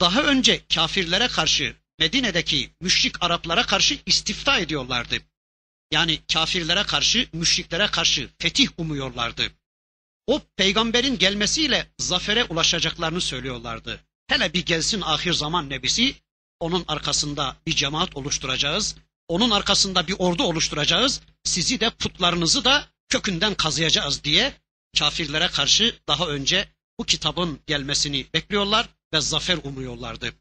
Daha önce kafirlere karşı Medine'deki müşrik Araplara karşı istifta ediyorlardı. Yani kafirlere karşı, müşriklere karşı fetih umuyorlardı. O peygamberin gelmesiyle zafere ulaşacaklarını söylüyorlardı. Hele bir gelsin ahir zaman nebisi, onun arkasında bir cemaat oluşturacağız, onun arkasında bir ordu oluşturacağız, sizi de putlarınızı da kökünden kazıyacağız diye kafirlere karşı daha önce bu kitabın gelmesini bekliyorlar ve zafer umuyorlardı.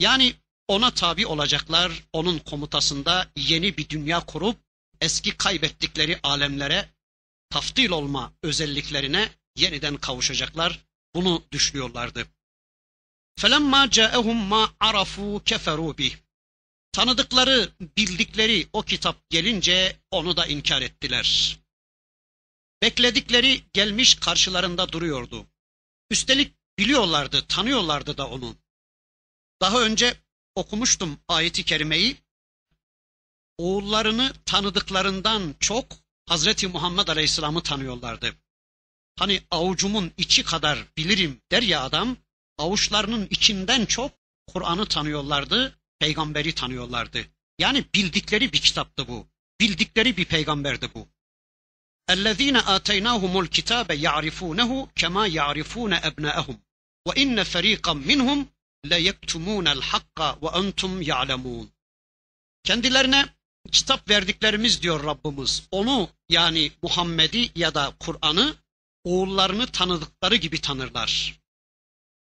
Yani ona tabi olacaklar, onun komutasında yeni bir dünya kurup eski kaybettikleri alemlere taftil olma özelliklerine yeniden kavuşacaklar. Bunu düşünüyorlardı. فَلَمَّا جَاءَهُمْ مَا عَرَفُوا كَفَرُوا بِهِ Tanıdıkları, bildikleri o kitap gelince onu da inkar ettiler. Bekledikleri gelmiş karşılarında duruyordu. Üstelik biliyorlardı, tanıyorlardı da onu. Daha önce okumuştum ayeti kerimeyi. Oğullarını tanıdıklarından çok Hazreti Muhammed Aleyhisselam'ı tanıyorlardı. Hani avucumun içi kadar bilirim der ya adam, avuçlarının içinden çok Kur'an'ı tanıyorlardı, peygamberi tanıyorlardı. Yani bildikleri bir kitaptı bu. Bildikleri bir peygamberdi bu. اَلَّذ۪ينَ آتَيْنَاهُمُ الْكِتَابَ يَعْرِفُونَهُ كَمَا يَعْرِفُونَ أَبْنَاءَهُمْ وَاِنَّ فَر۪يقًا مِّنْهُمْ لَيَكْتُمُونَ الْحَقَّ وَاَنْتُمْ يَعْلَمُونَ Kendilerine kitap verdiklerimiz diyor Rabbimiz. Onu yani Muhammed'i ya da Kur'an'ı oğullarını tanıdıkları gibi tanırlar.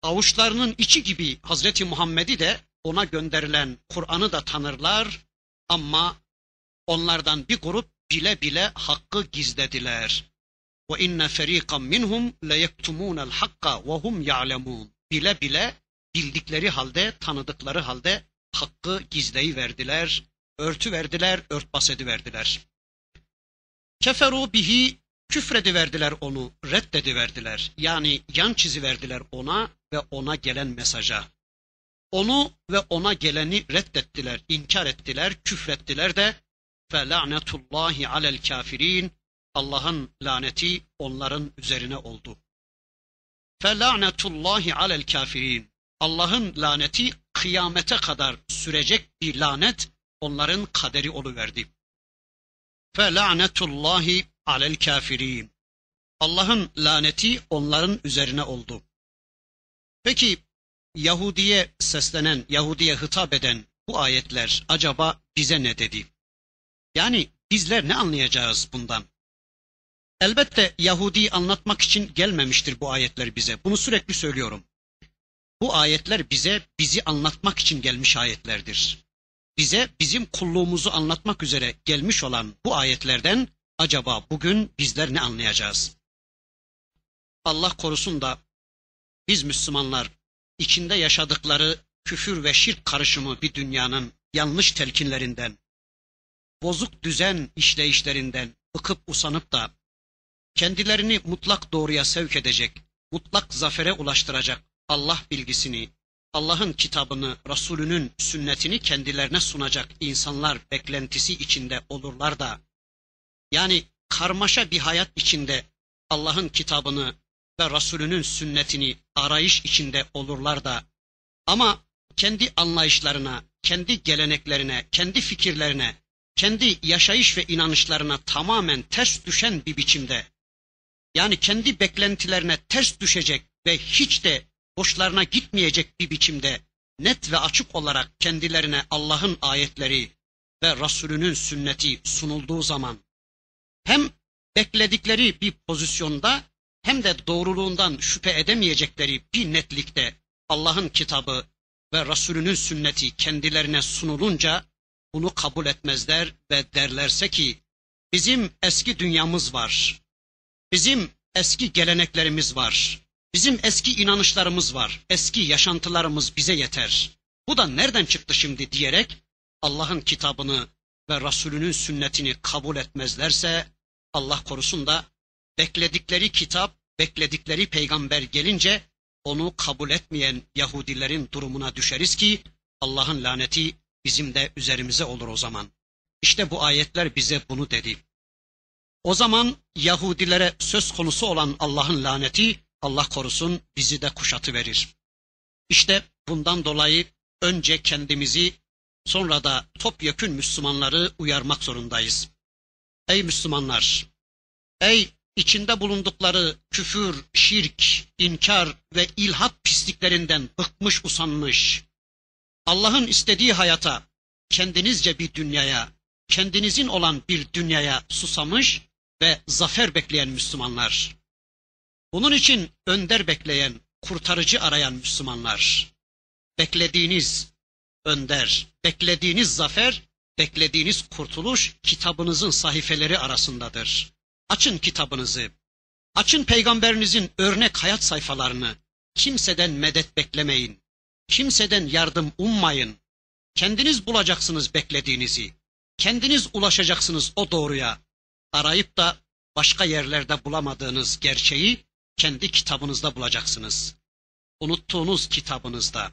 Avuçlarının içi gibi Hazreti Muhammed'i de ona gönderilen Kur'an'ı da tanırlar ama onlardan bir grup bile bile hakkı gizlediler. Ve inne feriqan minhum le yektumunel hakka ve hum ya'lemun. Bile bile bildikleri halde, tanıdıkları halde hakkı gizleyi verdiler, örtü verdiler, örtbas ediverdiler. Keferu bihi küfredi verdiler onu, reddedi verdiler. Yani yan çizi verdiler ona ve ona gelen mesaja. Onu ve ona geleni reddettiler, inkar ettiler, küfrettiler de fe la'netullahi alel kafirin Allah'ın laneti onların üzerine oldu. Fe la'netullahi alel kafirin Allah'ın laneti kıyamete kadar sürecek bir lanet onların kaderi oluverdi. Fe la'netullahi alel kafirin Allah'ın laneti onların üzerine oldu. Peki Yahudiye seslenen, Yahudiye hitap eden bu ayetler acaba bize ne dedi? Yani bizler ne anlayacağız bundan? Elbette Yahudi anlatmak için gelmemiştir bu ayetler bize. Bunu sürekli söylüyorum. Bu ayetler bize bizi anlatmak için gelmiş ayetlerdir. Bize bizim kulluğumuzu anlatmak üzere gelmiş olan bu ayetlerden acaba bugün bizler ne anlayacağız? Allah korusun da biz Müslümanlar içinde yaşadıkları küfür ve şirk karışımı bir dünyanın yanlış telkinlerinden, bozuk düzen işleyişlerinden bıkıp usanıp da kendilerini mutlak doğruya sevk edecek, mutlak zafere ulaştıracak Allah bilgisini, Allah'ın kitabını, Resulünün sünnetini kendilerine sunacak insanlar beklentisi içinde olurlar da, yani karmaşa bir hayat içinde Allah'ın kitabını ve Resulünün sünnetini arayış içinde olurlar da, ama kendi anlayışlarına, kendi geleneklerine, kendi fikirlerine, kendi yaşayış ve inanışlarına tamamen ters düşen bir biçimde, yani kendi beklentilerine ters düşecek ve hiç de hoşlarına gitmeyecek bir biçimde net ve açık olarak kendilerine Allah'ın ayetleri ve Resulünün sünneti sunulduğu zaman hem bekledikleri bir pozisyonda hem de doğruluğundan şüphe edemeyecekleri bir netlikte Allah'ın kitabı ve Resulünün sünneti kendilerine sunulunca bunu kabul etmezler ve derlerse ki bizim eski dünyamız var. Bizim eski geleneklerimiz var. Bizim eski inanışlarımız var. Eski yaşantılarımız bize yeter. Bu da nereden çıktı şimdi diyerek Allah'ın kitabını ve Resulünün sünnetini kabul etmezlerse Allah korusun da bekledikleri kitap, bekledikleri peygamber gelince onu kabul etmeyen Yahudilerin durumuna düşeriz ki Allah'ın laneti bizim de üzerimize olur o zaman. İşte bu ayetler bize bunu dedi. O zaman Yahudilere söz konusu olan Allah'ın laneti Allah korusun bizi de kuşatı verir. İşte bundan dolayı önce kendimizi sonra da topyekün Müslümanları uyarmak zorundayız. Ey Müslümanlar! Ey içinde bulundukları küfür, şirk, inkar ve ilhat pisliklerinden bıkmış usanmış, Allah'ın istediği hayata, kendinizce bir dünyaya, kendinizin olan bir dünyaya susamış ve zafer bekleyen Müslümanlar. Bunun için önder bekleyen, kurtarıcı arayan Müslümanlar. Beklediğiniz önder, beklediğiniz zafer, beklediğiniz kurtuluş kitabınızın sahifeleri arasındadır. Açın kitabınızı. Açın peygamberinizin örnek hayat sayfalarını. Kimseden medet beklemeyin. Kimseden yardım ummayın. Kendiniz bulacaksınız beklediğinizi. Kendiniz ulaşacaksınız o doğruya. Arayıp da başka yerlerde bulamadığınız gerçeği kendi kitabınızda bulacaksınız. Unuttuğunuz kitabınızda,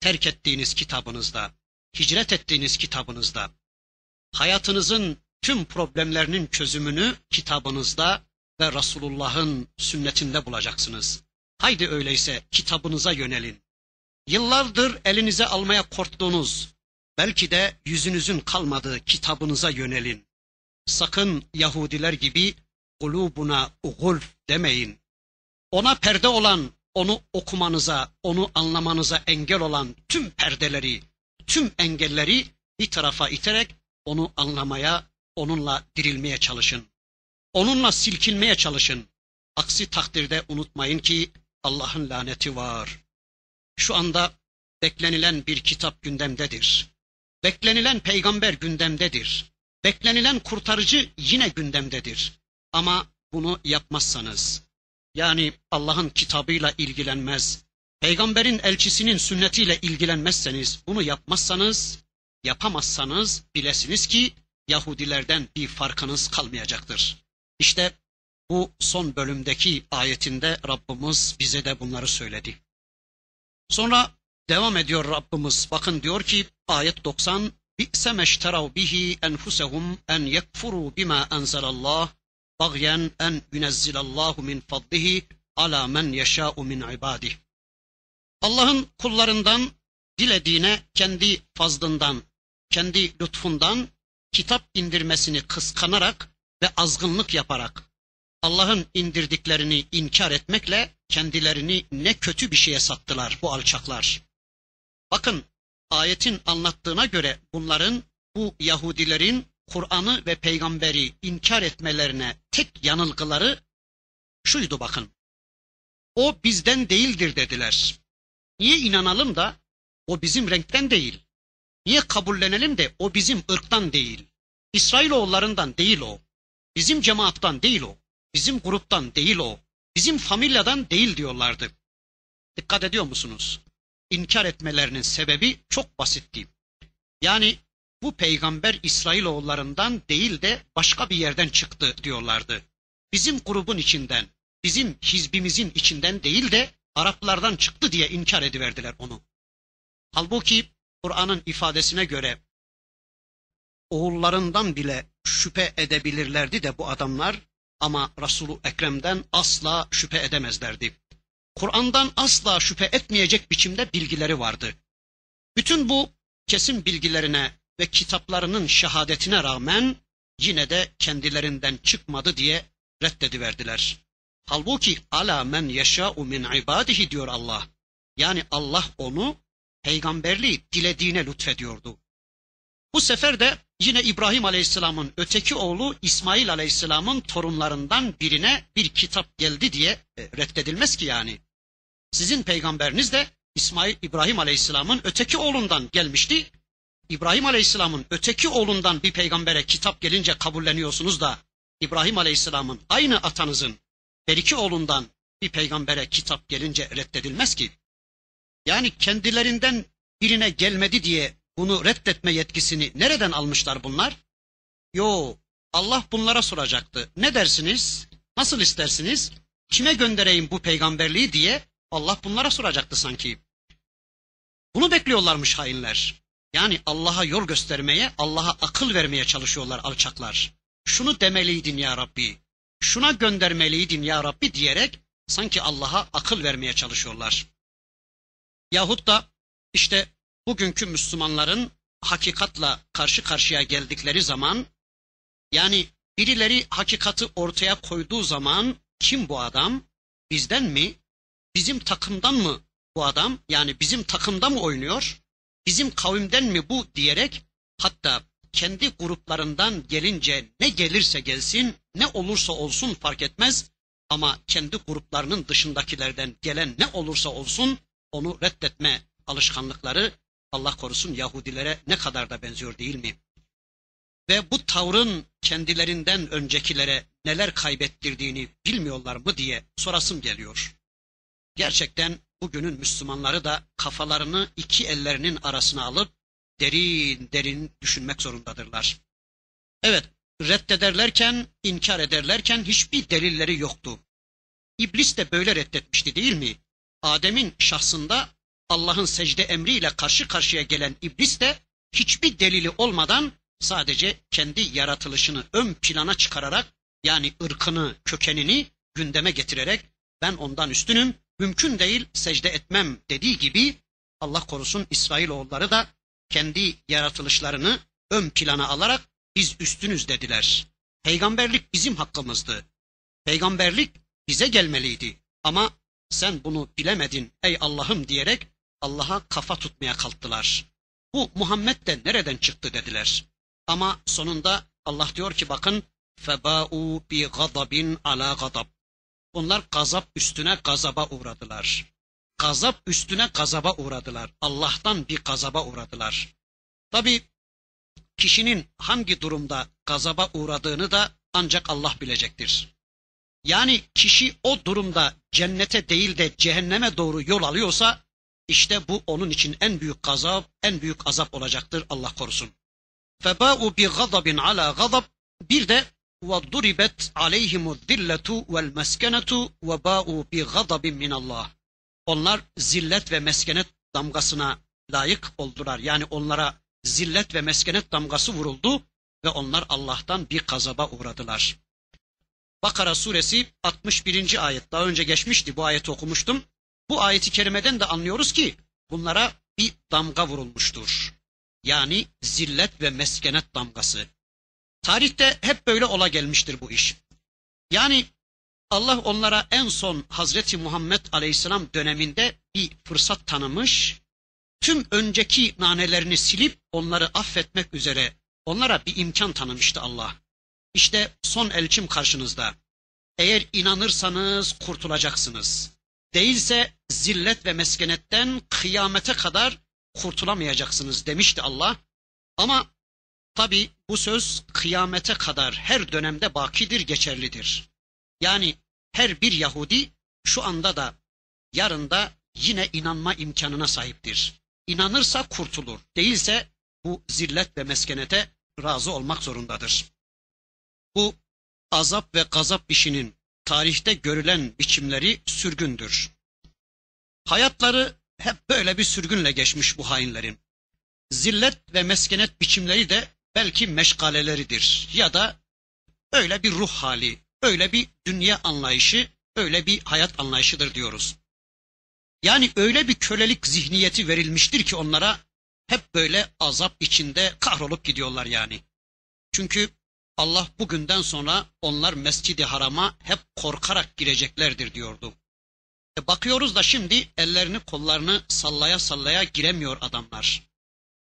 terk ettiğiniz kitabınızda, hicret ettiğiniz kitabınızda, hayatınızın tüm problemlerinin çözümünü kitabınızda ve Resulullah'ın sünnetinde bulacaksınız. Haydi öyleyse kitabınıza yönelin. Yıllardır elinize almaya korktuğunuz, belki de yüzünüzün kalmadığı kitabınıza yönelin. Sakın Yahudiler gibi kulubuna gulf demeyin. Ona perde olan, onu okumanıza, onu anlamanıza engel olan tüm perdeleri, tüm engelleri bir tarafa iterek onu anlamaya, onunla dirilmeye çalışın. Onunla silkinmeye çalışın. Aksi takdirde unutmayın ki Allah'ın laneti var. Şu anda beklenilen bir kitap gündemdedir. Beklenilen peygamber gündemdedir. Beklenilen kurtarıcı yine gündemdedir. Ama bunu yapmazsanız, yani Allah'ın kitabıyla ilgilenmez, peygamberin elçisinin sünnetiyle ilgilenmezseniz, bunu yapmazsanız, yapamazsanız bilesiniz ki Yahudilerden bir farkınız kalmayacaktır. İşte bu son bölümdeki ayetinde Rabbimiz bize de bunları söyledi. Sonra devam ediyor Rabbimiz. Bakın diyor ki ayet 90 bi'se meşterav bihi enfusehum en yekfuru bima enzelallah bagyen en yunezzilallahu min fadlihi ala men yeşâ'u min ibadih. Allah'ın kullarından dilediğine kendi fazlından, kendi lütfundan kitap indirmesini kıskanarak ve azgınlık yaparak Allah'ın indirdiklerini inkar etmekle kendilerini ne kötü bir şeye sattılar bu alçaklar. Bakın ayetin anlattığına göre bunların bu Yahudilerin Kur'an'ı ve peygamberi inkar etmelerine tek yanılgıları şuydu bakın. O bizden değildir dediler. Niye inanalım da o bizim renkten değil. Niye kabullenelim de o bizim ırktan değil. İsrailoğullarından değil o. Bizim cemaattan değil o. Bizim gruptan değil o. Bizim familyadan değil diyorlardı. Dikkat ediyor musunuz? İnkar etmelerinin sebebi çok basitti. Yani bu peygamber İsrailoğullarından değil de başka bir yerden çıktı diyorlardı. Bizim grubun içinden, bizim hizbimizin içinden değil de Araplardan çıktı diye inkar ediverdiler onu. Halbuki Kur'an'ın ifadesine göre oğullarından bile şüphe edebilirlerdi de bu adamlar ama Resulü Ekrem'den asla şüphe edemezlerdi. Kur'an'dan asla şüphe etmeyecek biçimde bilgileri vardı. Bütün bu kesin bilgilerine ve kitaplarının şehadetine rağmen yine de kendilerinden çıkmadı diye reddediverdiler. Halbuki ala men yeşâ'u min ibadihi diyor Allah. Yani Allah onu peygamberliği dilediğine lütfediyordu. Bu sefer de yine İbrahim Aleyhisselam'ın öteki oğlu İsmail Aleyhisselam'ın torunlarından birine bir kitap geldi diye e, reddedilmez ki yani. Sizin peygamberiniz de İsmail İbrahim Aleyhisselam'ın öteki oğlundan gelmişti. İbrahim Aleyhisselam'ın öteki oğlundan bir peygambere kitap gelince kabulleniyorsunuz da İbrahim Aleyhisselam'ın aynı atanızın her iki oğlundan bir peygambere kitap gelince reddedilmez ki. Yani kendilerinden birine gelmedi diye bunu reddetme yetkisini nereden almışlar bunlar? Yo, Allah bunlara soracaktı. Ne dersiniz? Nasıl istersiniz? Kime göndereyim bu peygamberliği diye Allah bunlara soracaktı sanki. Bunu bekliyorlarmış hainler. Yani Allah'a yol göstermeye, Allah'a akıl vermeye çalışıyorlar alçaklar. Şunu demeliydin ya Rabbi, şuna göndermeliydin ya Rabbi diyerek sanki Allah'a akıl vermeye çalışıyorlar. Yahut da işte bugünkü Müslümanların hakikatla karşı karşıya geldikleri zaman yani birileri hakikati ortaya koyduğu zaman kim bu adam? Bizden mi? Bizim takımdan mı bu adam? Yani bizim takımda mı oynuyor? Bizim kavimden mi bu diyerek hatta kendi gruplarından gelince ne gelirse gelsin, ne olursa olsun fark etmez ama kendi gruplarının dışındakilerden gelen ne olursa olsun onu reddetme alışkanlıkları Allah korusun Yahudilere ne kadar da benziyor değil mi? Ve bu tavrın kendilerinden öncekilere neler kaybettirdiğini bilmiyorlar mı diye sorasım geliyor. Gerçekten bugünün Müslümanları da kafalarını iki ellerinin arasına alıp derin derin düşünmek zorundadırlar. Evet, reddederlerken, inkar ederlerken hiçbir delilleri yoktu. İblis de böyle reddetmişti değil mi? Adem'in şahsında Allah'ın secde emriyle karşı karşıya gelen iblis de hiçbir delili olmadan sadece kendi yaratılışını ön plana çıkararak yani ırkını, kökenini gündeme getirerek ben ondan üstünüm, mümkün değil secde etmem dediği gibi Allah korusun İsrailoğulları da kendi yaratılışlarını ön plana alarak biz üstünüz dediler. Peygamberlik bizim hakkımızdı. Peygamberlik bize gelmeliydi. Ama sen bunu bilemedin ey Allah'ım diyerek Allah'a kafa tutmaya kalktılar. Bu Muhammed de nereden çıktı dediler. Ama sonunda Allah diyor ki bakın feba'u bi gadabin ala gadab. Onlar gazap üstüne gazaba uğradılar. Gazap üstüne gazaba uğradılar. Allah'tan bir gazaba uğradılar. Tabi kişinin hangi durumda gazaba uğradığını da ancak Allah bilecektir. Yani kişi o durumda cennete değil de cehenneme doğru yol alıyorsa işte bu onun için en büyük gazap, en büyük azap olacaktır Allah korusun. Feba'u bi gazabin ala gazab bir de ve duribet aleyhimu zilletu vel meskenetu ve ba'u bi gazabin min Allah. Onlar zillet ve meskenet damgasına layık oldular. Yani onlara zillet ve meskenet damgası vuruldu ve onlar Allah'tan bir gazaba uğradılar. Bakara suresi 61. ayet. Daha önce geçmişti bu ayeti okumuştum. Bu ayeti kerimeden de anlıyoruz ki bunlara bir damga vurulmuştur. Yani zillet ve meskenet damgası. Tarihte hep böyle ola gelmiştir bu iş. Yani Allah onlara en son Hazreti Muhammed Aleyhisselam döneminde bir fırsat tanımış, tüm önceki nanelerini silip onları affetmek üzere onlara bir imkan tanımıştı Allah. İşte son elçim karşınızda. Eğer inanırsanız kurtulacaksınız. Değilse zillet ve meskenetten kıyamete kadar kurtulamayacaksınız demişti Allah. Ama tabi bu söz kıyamete kadar her dönemde bakidir, geçerlidir. Yani her bir Yahudi şu anda da yarın da yine inanma imkanına sahiptir. İnanırsa kurtulur, değilse bu zillet ve meskenete razı olmak zorundadır. Bu azap ve gazap işinin tarihte görülen biçimleri sürgündür. Hayatları hep böyle bir sürgünle geçmiş bu hainlerin. Zillet ve meskenet biçimleri de belki meşgaleleridir ya da öyle bir ruh hali, öyle bir dünya anlayışı, öyle bir hayat anlayışıdır diyoruz. Yani öyle bir kölelik zihniyeti verilmiştir ki onlara hep böyle azap içinde kahrolup gidiyorlar yani. Çünkü Allah bugünden sonra onlar Mescid-i Haram'a hep korkarak gireceklerdir diyordu. E bakıyoruz da şimdi ellerini kollarını sallaya sallaya giremiyor adamlar.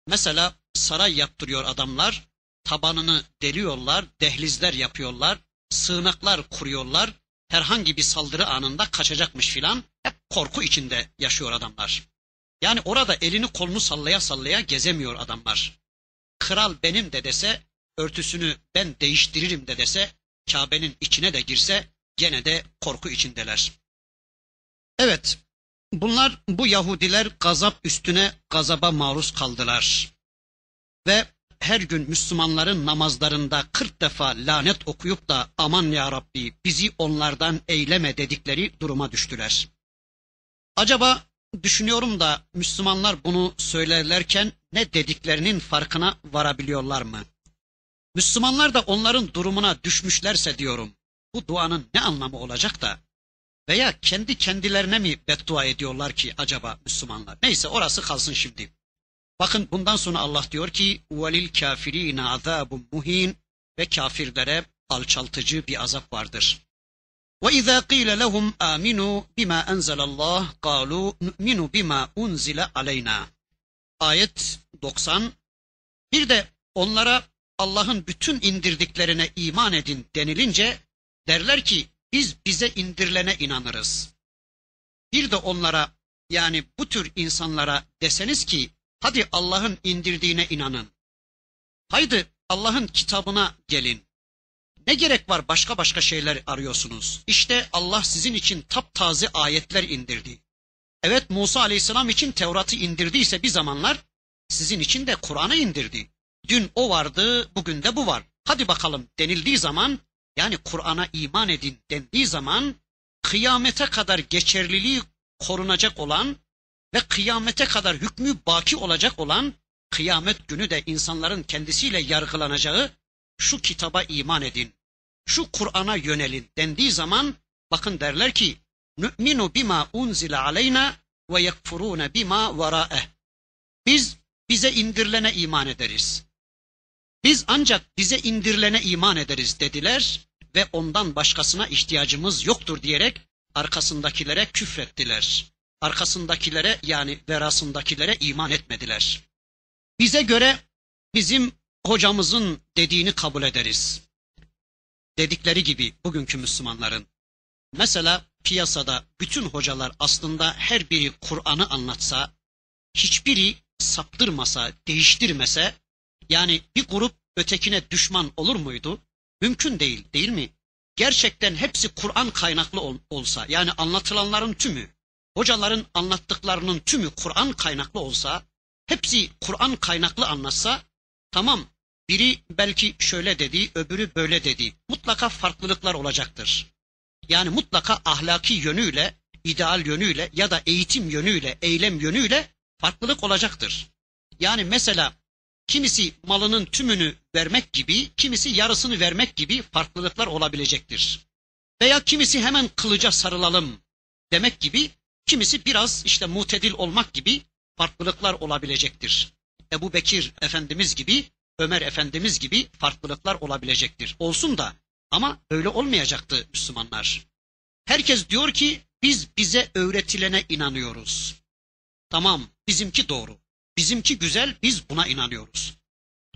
Mesela saray yaptırıyor adamlar, tabanını deliyorlar, dehlizler yapıyorlar, sığınaklar kuruyorlar. Herhangi bir saldırı anında kaçacakmış filan. Hep korku içinde yaşıyor adamlar. Yani orada elini kolunu sallaya sallaya gezemiyor adamlar. Kral benim de dese, örtüsünü ben değiştiririm de dese, Kabe'nin içine de girse gene de korku içindeler. Evet, bunlar bu Yahudiler gazap üstüne gazaba maruz kaldılar. Ve her gün Müslümanların namazlarında 40 defa lanet okuyup da aman ya Rabbi bizi onlardan eyleme dedikleri duruma düştüler. Acaba düşünüyorum da Müslümanlar bunu söylerlerken ne dediklerinin farkına varabiliyorlar mı? Müslümanlar da onların durumuna düşmüşlerse diyorum. Bu duanın ne anlamı olacak da? Veya kendi kendilerine mi beddua ediyorlar ki acaba Müslümanlar? Neyse orası kalsın şimdi. Bakın bundan sonra Allah diyor ki velil kafirine azabun muhin ve kafirlere alçaltıcı bir azap vardır. Ve izâ qîle lehum âminû bimâ enzelallah kâlû nu'minu bimâ unzile aleyna. Ayet 90. Bir de onlara Allah'ın bütün indirdiklerine iman edin denilince derler ki biz bize indirilene inanırız. Bir de onlara yani bu tür insanlara deseniz ki hadi Allah'ın indirdiğine inanın. Haydi Allah'ın kitabına gelin. Ne gerek var başka başka şeyler arıyorsunuz? İşte Allah sizin için taptaze ayetler indirdi. Evet Musa aleyhisselam için Tevrat'ı indirdiyse bir zamanlar sizin için de Kur'an'ı indirdi. Dün o vardı, bugün de bu var. Hadi bakalım denildiği zaman yani Kur'an'a iman edin dendiği zaman kıyamete kadar geçerliliği korunacak olan ve kıyamete kadar hükmü baki olacak olan kıyamet günü de insanların kendisiyle yargılanacağı şu kitaba iman edin. Şu Kur'an'a yönelin dendiği zaman bakın derler ki nü'minu bima unzile aleyna ve yekfurune bima varaeh. Biz bize indirilene iman ederiz. Biz ancak bize indirilene iman ederiz dediler ve ondan başkasına ihtiyacımız yoktur diyerek arkasındakilere küfrettiler. Arkasındakilere yani verasındakilere iman etmediler. Bize göre bizim hocamızın dediğini kabul ederiz. Dedikleri gibi bugünkü Müslümanların. Mesela piyasada bütün hocalar aslında her biri Kur'an'ı anlatsa, hiçbiri saptırmasa, değiştirmese, yani bir grup ötekine düşman olur muydu? Mümkün değil, değil mi? Gerçekten hepsi Kur'an kaynaklı ol, olsa, yani anlatılanların tümü, hocaların anlattıklarının tümü Kur'an kaynaklı olsa, hepsi Kur'an kaynaklı anlatsa, tamam biri belki şöyle dedi, öbürü böyle dedi. Mutlaka farklılıklar olacaktır. Yani mutlaka ahlaki yönüyle, ideal yönüyle ya da eğitim yönüyle, eylem yönüyle farklılık olacaktır. Yani mesela kimisi malının tümünü vermek gibi, kimisi yarısını vermek gibi farklılıklar olabilecektir. Veya kimisi hemen kılıca sarılalım demek gibi, kimisi biraz işte mutedil olmak gibi farklılıklar olabilecektir. Ebu Bekir Efendimiz gibi, Ömer Efendimiz gibi farklılıklar olabilecektir. Olsun da ama öyle olmayacaktı Müslümanlar. Herkes diyor ki biz bize öğretilene inanıyoruz. Tamam bizimki doğru. Bizimki güzel biz buna inanıyoruz.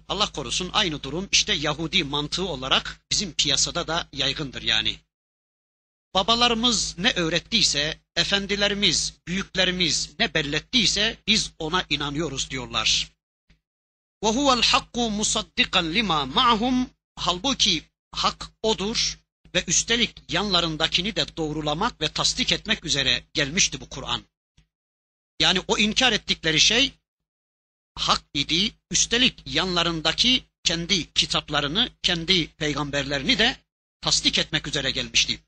Allah korusun aynı durum işte Yahudi mantığı olarak bizim piyasada da yaygındır yani. Babalarımız ne öğrettiyse, efendilerimiz, büyüklerimiz ne bellettiyse biz ona inanıyoruz diyorlar. وَهُوَ الْحَقُّ مُصَدِّقًا لِمَا مَعْهُمْ Halbuki hak odur ve üstelik yanlarındakini de doğrulamak ve tasdik etmek üzere gelmişti bu Kur'an. Yani o inkar ettikleri şey hak idi. Üstelik yanlarındaki kendi kitaplarını, kendi peygamberlerini de tasdik etmek üzere gelmişti.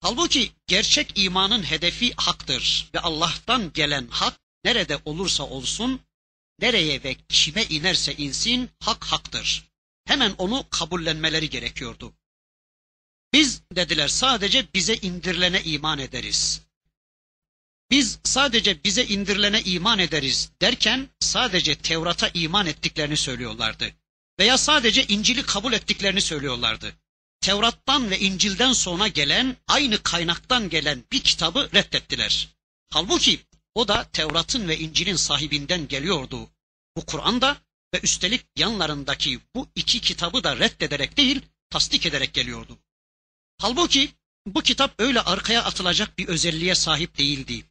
Halbuki gerçek imanın hedefi haktır ve Allah'tan gelen hak nerede olursa olsun, nereye ve kime inerse insin hak haktır. Hemen onu kabullenmeleri gerekiyordu. Biz dediler sadece bize indirilene iman ederiz. Biz sadece bize indirilene iman ederiz derken sadece Tevrat'a iman ettiklerini söylüyorlardı. Veya sadece İncil'i kabul ettiklerini söylüyorlardı. Tevrat'tan ve İncil'den sonra gelen aynı kaynaktan gelen bir kitabı reddettiler. Halbuki o da Tevrat'ın ve İncil'in sahibinden geliyordu. Bu Kur'an'da ve üstelik yanlarındaki bu iki kitabı da reddederek değil, tasdik ederek geliyordu. Halbuki bu kitap öyle arkaya atılacak bir özelliğe sahip değildi.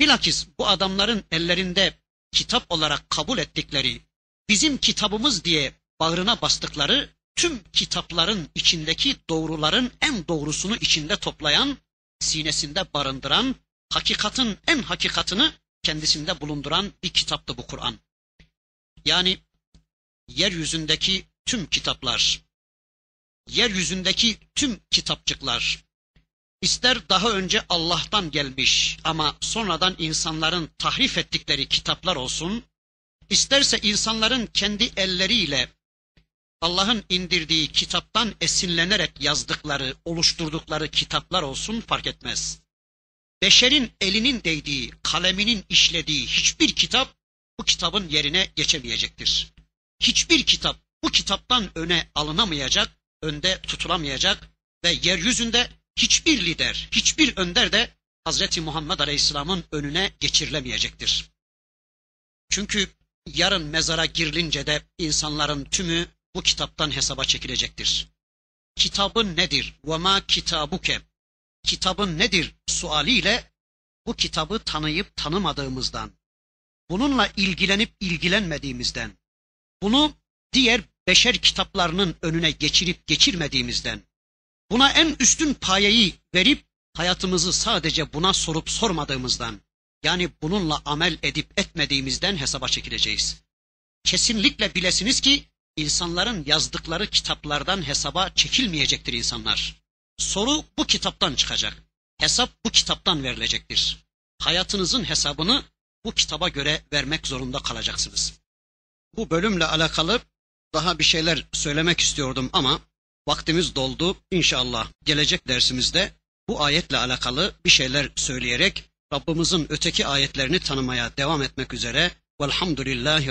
Bilakis bu adamların ellerinde kitap olarak kabul ettikleri, bizim kitabımız diye bağrına bastıkları tüm kitapların içindeki doğruların en doğrusunu içinde toplayan, sinesinde barındıran, hakikatin en hakikatını kendisinde bulunduran bir kitaptı bu Kur'an. Yani yeryüzündeki tüm kitaplar, yeryüzündeki tüm kitapçıklar, ister daha önce Allah'tan gelmiş ama sonradan insanların tahrif ettikleri kitaplar olsun, isterse insanların kendi elleriyle Allah'ın indirdiği kitaptan esinlenerek yazdıkları, oluşturdukları kitaplar olsun fark etmez. Beşerin elinin değdiği, kaleminin işlediği hiçbir kitap bu kitabın yerine geçemeyecektir. Hiçbir kitap bu kitaptan öne alınamayacak, önde tutulamayacak ve yeryüzünde hiçbir lider, hiçbir önder de Hazreti Muhammed Aleyhisselam'ın önüne geçirilemeyecektir. Çünkü yarın mezara girilince de insanların tümü bu kitaptan hesaba çekilecektir. Kitabın nedir? Ve ma kitabuke. Kitabın nedir? sualiyle bu kitabı tanıyıp tanımadığımızdan, bununla ilgilenip ilgilenmediğimizden, bunu diğer beşer kitaplarının önüne geçirip geçirmediğimizden, buna en üstün payeyi verip hayatımızı sadece buna sorup sormadığımızdan, yani bununla amel edip etmediğimizden hesaba çekileceğiz. Kesinlikle bilesiniz ki insanların yazdıkları kitaplardan hesaba çekilmeyecektir insanlar. Soru bu kitaptan çıkacak. Hesap bu kitaptan verilecektir. Hayatınızın hesabını bu kitaba göre vermek zorunda kalacaksınız. Bu bölümle alakalı daha bir şeyler söylemek istiyordum ama vaktimiz doldu. İnşallah gelecek dersimizde bu ayetle alakalı bir şeyler söyleyerek Rabbimizin öteki ayetlerini tanımaya devam etmek üzere. Velhamdülillahi